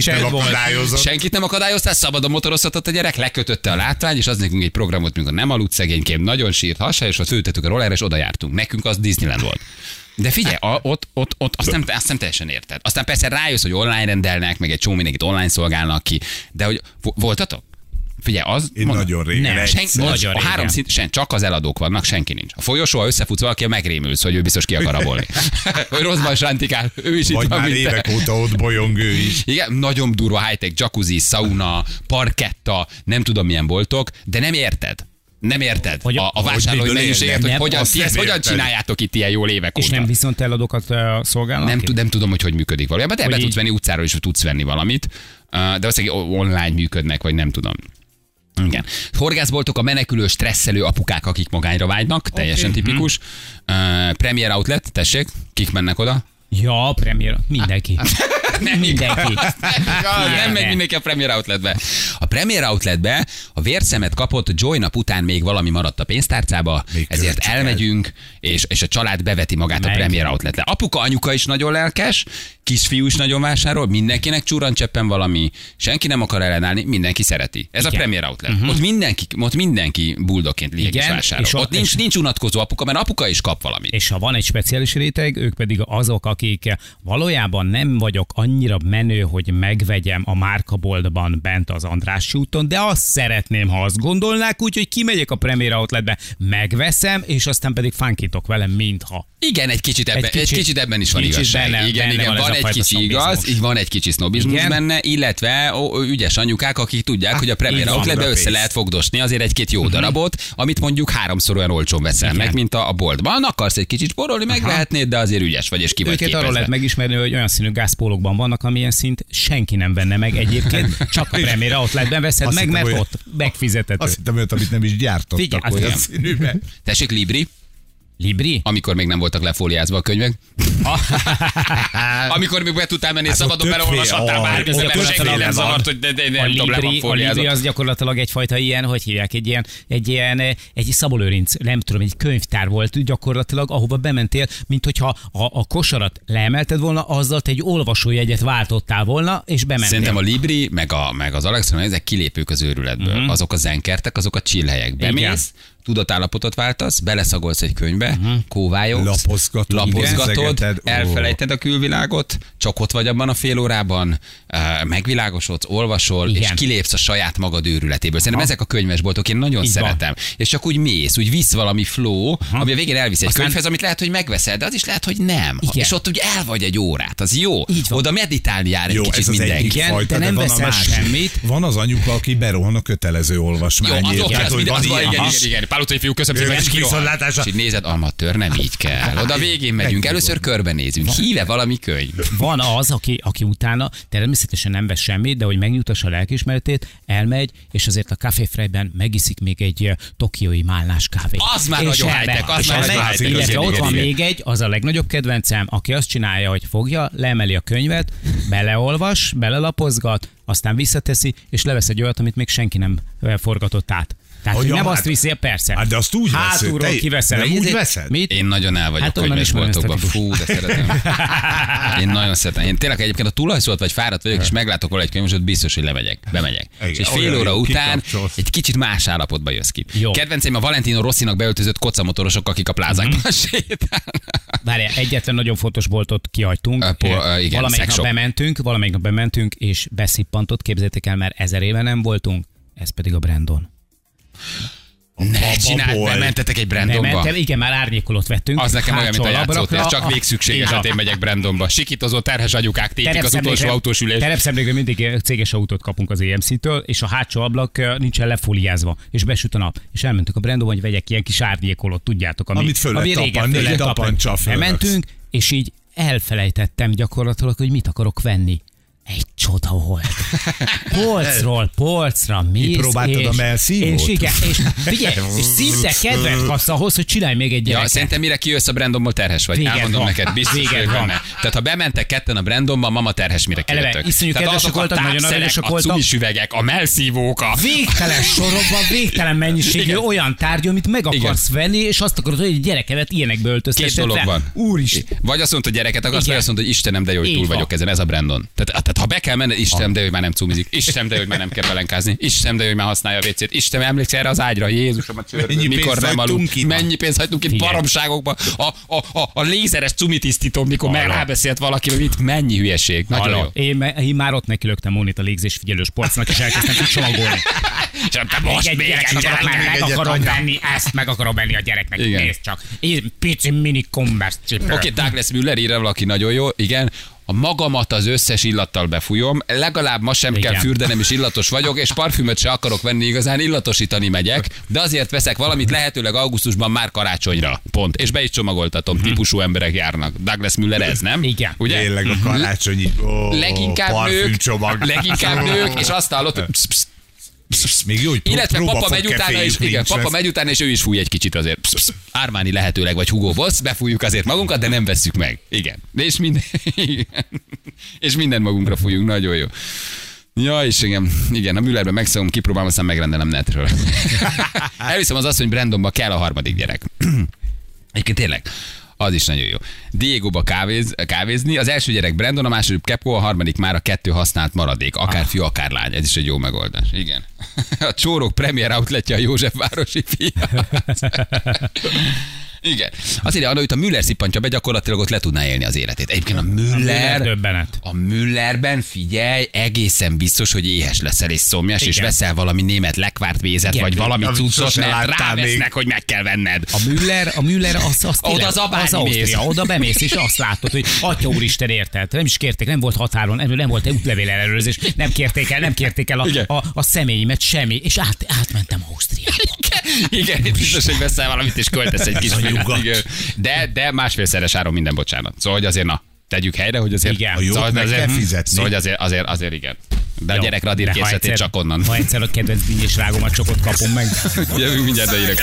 Speaker 2: Senkit
Speaker 3: Csend
Speaker 2: nem akadályozott.
Speaker 1: Senkit nem akadályoztál, szabadon motorozhatott a gyerek, lekötötte a látvány, és az nekünk egy programot, mikor nem aludt szegénykém, nagyon sírt hasa, és ott föltettük a rollerre, és oda jártunk. Nekünk az Disneyland volt. De figyelj, a, ott, ott, ott azt, nem, azt nem teljesen érted. Aztán persze rájössz, hogy online rendelnek, meg egy csomó mindenkit online szolgálnak ki, de hogy vo- voltatok? Figyelj, az...
Speaker 2: Én nagyon régen.
Speaker 3: Nem,
Speaker 2: egyszer.
Speaker 1: Senki,
Speaker 3: Nagyon
Speaker 1: a három
Speaker 3: régen.
Speaker 1: szint, sen, csak az eladók vannak, senki nincs. A folyosó, ha összefutsz valaki, megrémülsz, hogy ő biztos ki akar rabolni. hogy rosszban sántikál, ő is
Speaker 2: Vagy
Speaker 1: itt van,
Speaker 2: már
Speaker 1: mint te.
Speaker 2: évek óta ott bolyong ő is.
Speaker 1: Igen, nagyon durva high-tech, jacuzzi, sauna, parketta, nem tudom milyen boltok, de nem érted. Nem érted
Speaker 3: Hogy-
Speaker 1: a, a vásárlói mennyiséget,
Speaker 2: élnek.
Speaker 1: hogy
Speaker 3: Nem,
Speaker 1: hogyan, ti ezt
Speaker 2: nem
Speaker 1: hogyan csináljátok itt ilyen jól évek
Speaker 3: És
Speaker 1: óta.
Speaker 3: nem viszont eladókat uh, szolgálnak?
Speaker 1: nem, nem tudom, hogy hogy működik valójában, de
Speaker 3: Hogy
Speaker 1: be
Speaker 3: így-
Speaker 1: tudsz venni utcáról is, hogy tudsz venni valamit, Uh, de valószínűleg online működnek, vagy nem tudom. Igen. Horgászboltok a menekülő, stresszelő apukák, akik magányra vágynak, teljesen
Speaker 3: Mhm.
Speaker 1: tipikus. Uh, Premier Outlet, tessék, kik mennek oda?
Speaker 3: Ja, premier, mindenki.
Speaker 1: Nem
Speaker 3: Mindenki.
Speaker 1: Nem, megy mindenki a Premier Outletbe. A Premier Outletbe a vérszemet kapott Joy nap után még valami maradt a pénztárcába,
Speaker 2: Még
Speaker 1: ezért elmegyünk, és, és a család beveti magát a
Speaker 3: Meg.
Speaker 1: Premier Outletre. Apuka, anyuka is nagyon lelkes, kisfiú is nagyon vásárol, mindenkinek csúrancseppen valami, senki nem akar ellenállni, mindenki szereti. Ez a
Speaker 3: Igen.
Speaker 1: Premier Outlet. Uh-huh. Ott mindenki, ott mindenki buldogként lényeg is vásárol.
Speaker 3: és a-
Speaker 1: Ott nincs,
Speaker 3: és-
Speaker 1: nincs unatkozó apuka, mert apuka is kap valamit.
Speaker 3: És ha van egy speciális réteg, ők pedig azok, akik valójában nem vagyok annyira menő, hogy megvegyem a márkaboltban bent az András úton, de azt szeretném, ha azt gondolnák, úgyhogy kimegyek a Premier Outletbe, megveszem, és aztán pedig fánkítok velem, mintha.
Speaker 1: Igen, egy kicsit ebben, egy kicsit, egy kicsit ebben is van
Speaker 3: kicsit
Speaker 1: igazság.
Speaker 3: benne-
Speaker 1: igen,
Speaker 3: benne
Speaker 1: igen,
Speaker 3: van ez
Speaker 1: van, egy kicsi
Speaker 3: sznobizmus.
Speaker 1: igaz, így van egy kicsi sznobizmus
Speaker 3: Igen.
Speaker 1: benne, illetve ó, ügyes anyukák, akik tudják, hogy a Premier. Outletbe össze lehet fogdosni azért egy-két jó darabot, amit mondjuk háromszor olyan olcsón veszel
Speaker 3: Igen.
Speaker 1: meg, mint a, a boltban. Akarsz egy kicsit spórolni, megvehetnéd, de azért ügyes vagy, és ki vagy
Speaker 3: Őket arról
Speaker 1: képezve.
Speaker 3: lehet megismerni, hogy olyan színű gázpólókban vannak, amilyen szint senki nem venne meg egyébként, csak a Premier Outletben veszed
Speaker 2: Azt
Speaker 3: meg,
Speaker 2: hittem,
Speaker 3: mert ott megfizethető.
Speaker 2: Azt hittem amit nem is gyártottak
Speaker 3: Figyelj, hát
Speaker 2: olyan
Speaker 3: igen.
Speaker 2: színűben.
Speaker 1: Tessék, Libri,
Speaker 3: Libri?
Speaker 1: amikor még nem voltak lefóliázva a könyvek. amikor még be tudtál menni,
Speaker 2: Hát
Speaker 1: szabadon bármikor,
Speaker 2: ott
Speaker 1: mert senki nem zavart, hogy de, de, de,
Speaker 3: a
Speaker 1: nem
Speaker 3: Libri, a. Libri az gyakorlatilag egyfajta ilyen, hogy hívják, egy ilyen, egy ilyen, egy szabolőrinc, nem tudom, egy könyvtár volt gyakorlatilag, ahova bementél, mint hogyha a, a kosarat leemelted volna, azzal te egy olvasójegyet váltottál volna, és bementél.
Speaker 1: Szerintem a Libri, meg, a, meg az Alexandra, ezek kilépők az őrületből. Uh-huh. Azok a zenkertek, azok a chillhelyek. Bemész, tudatállapotot váltasz, beleszagolsz egy könyvbe, uh-huh. kóvályogsz,
Speaker 2: Lapozgatod,
Speaker 1: lapozgatod elfelejted a külvilágot, csak ott vagy abban a fél órában, uh, megvilágosodsz, olvasol,
Speaker 3: Igen.
Speaker 1: és kilépsz a saját magad őrületéből. Szerintem ezek a könyvesboltok, én nagyon
Speaker 3: Így van.
Speaker 1: szeretem. És csak úgy mész, úgy visz valami flow, ami a végén elvisz egy
Speaker 3: Aztán-
Speaker 1: könyvhez, amit lehet, hogy megveszel, de az is lehet, hogy nem.
Speaker 3: Igen.
Speaker 1: És ott úgy el vagy egy órát, az jó.
Speaker 3: Így van.
Speaker 1: Oda meditálni jár egy
Speaker 2: Jó,
Speaker 1: kicsit
Speaker 2: ez az
Speaker 1: mindenki.
Speaker 3: Igen,
Speaker 2: fajta,
Speaker 3: de nem
Speaker 2: van a
Speaker 3: veszel semmit.
Speaker 2: Van az anyuka, aki berohan a kötelező
Speaker 1: Jó,
Speaker 2: olvasmányért.
Speaker 1: az oké,
Speaker 2: Tehát,
Speaker 1: az,
Speaker 2: hogy
Speaker 1: az van, igen, igen, igen. Pál utcai fiú, köszönöm szépen, és kirohan.
Speaker 2: viszontlátásra.
Speaker 1: És így nézed, amatőr, nem így kell. Oda végén megyünk, először körbenézünk. Híve valami könyv.
Speaker 3: Van az, aki, aki utána természetesen nem vesz semmit, de hogy megnyugtassa a lelkismeretét, elmegy, és azért a Café Freyben megiszik még egy eh, tokiói málnás kávét.
Speaker 1: Az már
Speaker 3: És
Speaker 1: nagyon high-tech, az már nagyon
Speaker 3: Illetve ott van még egy, az a legnagyobb kedvencem, aki azt csinálja, hogy fogja, leemeli a könyvet, beleolvas, belelapozgat, aztán visszateszi, és levesz egy olyat, amit még senki nem eh, forgatott át. Tehát, hogy
Speaker 2: Olyan,
Speaker 3: nem
Speaker 2: hát-
Speaker 3: azt viszi, persze.
Speaker 2: Hát de azt úgy veszed,
Speaker 3: Hátulról
Speaker 2: te-
Speaker 3: kiveszel.
Speaker 2: nem úgy veszed?
Speaker 3: Mit?
Speaker 1: Én nagyon el vagyok
Speaker 3: Hát onnan
Speaker 1: könyvesboltokban.
Speaker 3: ismerem ezt a
Speaker 1: Fú, de szeretem. Én nagyon szeretem. Én tényleg egyébként a tulajszólt vagy fáradt vagyok, és meglátok volna egy könyvesboltot, biztos, hogy lemegyek. Bemegyek.
Speaker 2: Igen,
Speaker 1: és egy fél óra után egy kicsit más állapotba jössz ki.
Speaker 3: Jó.
Speaker 1: Kedvenceim a Valentino Rossinak beöltözött kocamotorosok, akik a plázákban
Speaker 3: Mhm.
Speaker 1: sétálnak.
Speaker 3: Várjál, egyetlen nagyon fontos boltot kihagytunk.
Speaker 1: Po- igen,
Speaker 3: valamelyik nap bementünk, valamelyik nap bementünk, és beszippantott, képzeljétek el, mert ezer éve nem voltunk, ez pedig a Brandon.
Speaker 1: Ne csináld,
Speaker 2: boy.
Speaker 1: bementetek egy
Speaker 3: Nem,
Speaker 1: Brandonba.
Speaker 3: mentem, igen, már árnyékolót vettünk.
Speaker 1: Az nekem olyan, mint a játszótér, csak végszükséges,
Speaker 3: így
Speaker 1: hát megyek Brandonba. Sikítozó terhes anyukák tépik az utolsó autós ülés.
Speaker 3: Terepszemlékben mindig céges autót kapunk az EMC-től, és a hátsó ablak nincsen lefóliázva, és besüt a nap. És elmentünk a Brandonba, hogy vegyek ilyen kis árnyékolót, tudjátok, ami,
Speaker 2: Amit föl
Speaker 3: ami régen föl. Elmentünk, és így elfelejtettem gyakorlatilag, hogy mit akarok venni. Egy csoda volt. Polcról polcra mész.
Speaker 2: Kipróbáltad
Speaker 3: és,
Speaker 2: a melszívót?
Speaker 3: És igen, és figyelj, és szinte kedvet kapsz ahhoz, hogy csinálj még egy
Speaker 1: Ja,
Speaker 3: gyereket.
Speaker 1: szerintem mire kijössz a Brandonból terhes vagy.
Speaker 3: Véged
Speaker 1: Elmondom
Speaker 3: van.
Speaker 1: neked, biztos
Speaker 3: Véged
Speaker 1: vagyok
Speaker 3: van.
Speaker 1: benne. Tehát ha bementek ketten a Brandonba, mama terhes mire
Speaker 3: Eleve
Speaker 1: kijöttök.
Speaker 3: iszonyú
Speaker 1: Tehát
Speaker 3: kedvesek
Speaker 1: a
Speaker 3: voltak, nagyon
Speaker 1: tápszerek,
Speaker 3: aranyosak
Speaker 1: a
Speaker 3: voltak.
Speaker 1: cumis üvegek, a melszívók, a...
Speaker 3: végtelen sorokban, végtelen mennyiségű
Speaker 1: Igen.
Speaker 3: olyan tárgy, amit meg akarsz venni, és azt akarod, hogy egy gyerekemet ilyenekbe öltöztessed
Speaker 1: Két dolog van.
Speaker 3: Úristen.
Speaker 1: Vagy azt mondta, hogy gyereket akarsz,
Speaker 3: Igen.
Speaker 1: vagy azt mondta, hogy Istenem, de jó, hogy túl vagyok ezen, ez a Brandon. Tehát, tehát ha be kell menned, Istenem, de hogy már nem cumizik. Istenem, de hogy már nem kell belenkázni. Istenem, de hogy már használja a WC-t. Istenem, emlékszel erre az ágyra, Jézusom, a csőrbe,
Speaker 2: Mennyi
Speaker 1: mikor nem aludt.
Speaker 2: itt?
Speaker 1: Mennyi pénzt hagytunk itt baromságokba. A, a, a, a lézeres cumitisztító, mikor meg rábeszélt valaki, hogy itt mennyi hülyeség. Nagyon jó.
Speaker 3: Én, én, már ott nekilögtem Mónit a légzés figyelős polcnak, és elkezdtem kicsomagolni.
Speaker 1: És te
Speaker 3: Még
Speaker 1: most
Speaker 3: egy
Speaker 1: még
Speaker 3: gyerek
Speaker 1: egy
Speaker 3: akarok
Speaker 1: gyerek.
Speaker 3: venni, meg
Speaker 2: egyet,
Speaker 3: akarom venni, ezt meg akarom venni a gyereknek.
Speaker 1: Igen.
Speaker 3: Nézd csak. Pici mini Converse.
Speaker 1: Oké, okay, Douglas Müller írja valaki nagyon jó, igen. A magamat az összes illattal befújom, legalább ma sem kell
Speaker 3: Igen.
Speaker 1: fürdenem, és illatos vagyok, és parfümöt se akarok venni, igazán illatosítani megyek, de azért veszek valamit lehetőleg augusztusban már karácsonyra. Pont. És be is csomagoltatom, típusú emberek járnak. Douglas Müller ez, nem?
Speaker 3: Mhm. Igen.
Speaker 1: Ugye?
Speaker 2: Tényleg a karácsonyi ó,
Speaker 1: Leginkább nők,
Speaker 2: parfümcsomag.
Speaker 1: leginkább nők, és azt hallott, psz, psz,
Speaker 2: Még jó, hogy pró-
Speaker 1: illetve papa megy utána, és igen, papa megy utána, és ő is fúj egy kicsit azért. Psz, psz, Ármáni lehetőleg, vagy Hugo Boss, befújjuk azért magunkat, de nem vesszük meg. Igen. És minden, igen. és minden magunkra fújunk, nagyon jó. Ja, és igen, igen, a Müllerben megszagom, kipróbálom, aztán megrendelem netről. Elviszem az azt, hogy Brandonba kell a harmadik gyerek. Egyébként tényleg, az is nagyon jó. Diego-ba kávéz, kávézni, az első gyerek Brandon, a második Kepko, a harmadik már a kettő használt maradék, akár fiú, akár lány. Ez is egy jó megoldás. Igen. A csórok premier outletje a Józsefvárosi fia. Igen. Azért, Anna, hogy a Müller szippantja be, gyakorlatilag ott le tudná élni az életét. Egyébként a
Speaker 3: Müller
Speaker 1: Müller,
Speaker 3: döbbenet.
Speaker 1: a Müllerben figyelj, egészen biztos, hogy éhes leszel és szomjas, és
Speaker 3: Igen.
Speaker 1: veszel valami német lekvárt vézet,
Speaker 3: Igen.
Speaker 1: vagy valami cuccot, mert rávesznek,
Speaker 2: még.
Speaker 1: hogy meg kell venned.
Speaker 3: A Müller, a Müller az, az,
Speaker 1: Oda az
Speaker 3: az Ausztria, oda bemész, és azt látod, hogy atya úristen érted. Nem is kérték, nem volt határon, nem, nem volt útlevél ellenőrzés, nem kérték el, nem kérték el
Speaker 1: Igen.
Speaker 3: a, a, a személyimet, semmi, és át, átmentem Ausztriába.
Speaker 1: Igen, itt biztos, hogy veszel valamit, és költesz egy kis
Speaker 2: A
Speaker 1: figyelmet.
Speaker 2: Nyugat.
Speaker 1: Igen. De, de másfélszeres áron minden bocsánat. Szóval, hogy azért na, tegyük helyre, hogy azért...
Speaker 3: Igen.
Speaker 2: A jót
Speaker 1: szóval,
Speaker 2: meg
Speaker 1: azért,
Speaker 2: kell fizetni.
Speaker 1: Szóval, hogy azért, azért, azért igen. De a
Speaker 3: Jó,
Speaker 1: gyerek radír készletét csak onnan.
Speaker 3: Ha egyszer a kedvenc dinnyés rágomat csokot kapom meg.
Speaker 1: Jövünk mindjárt, írek.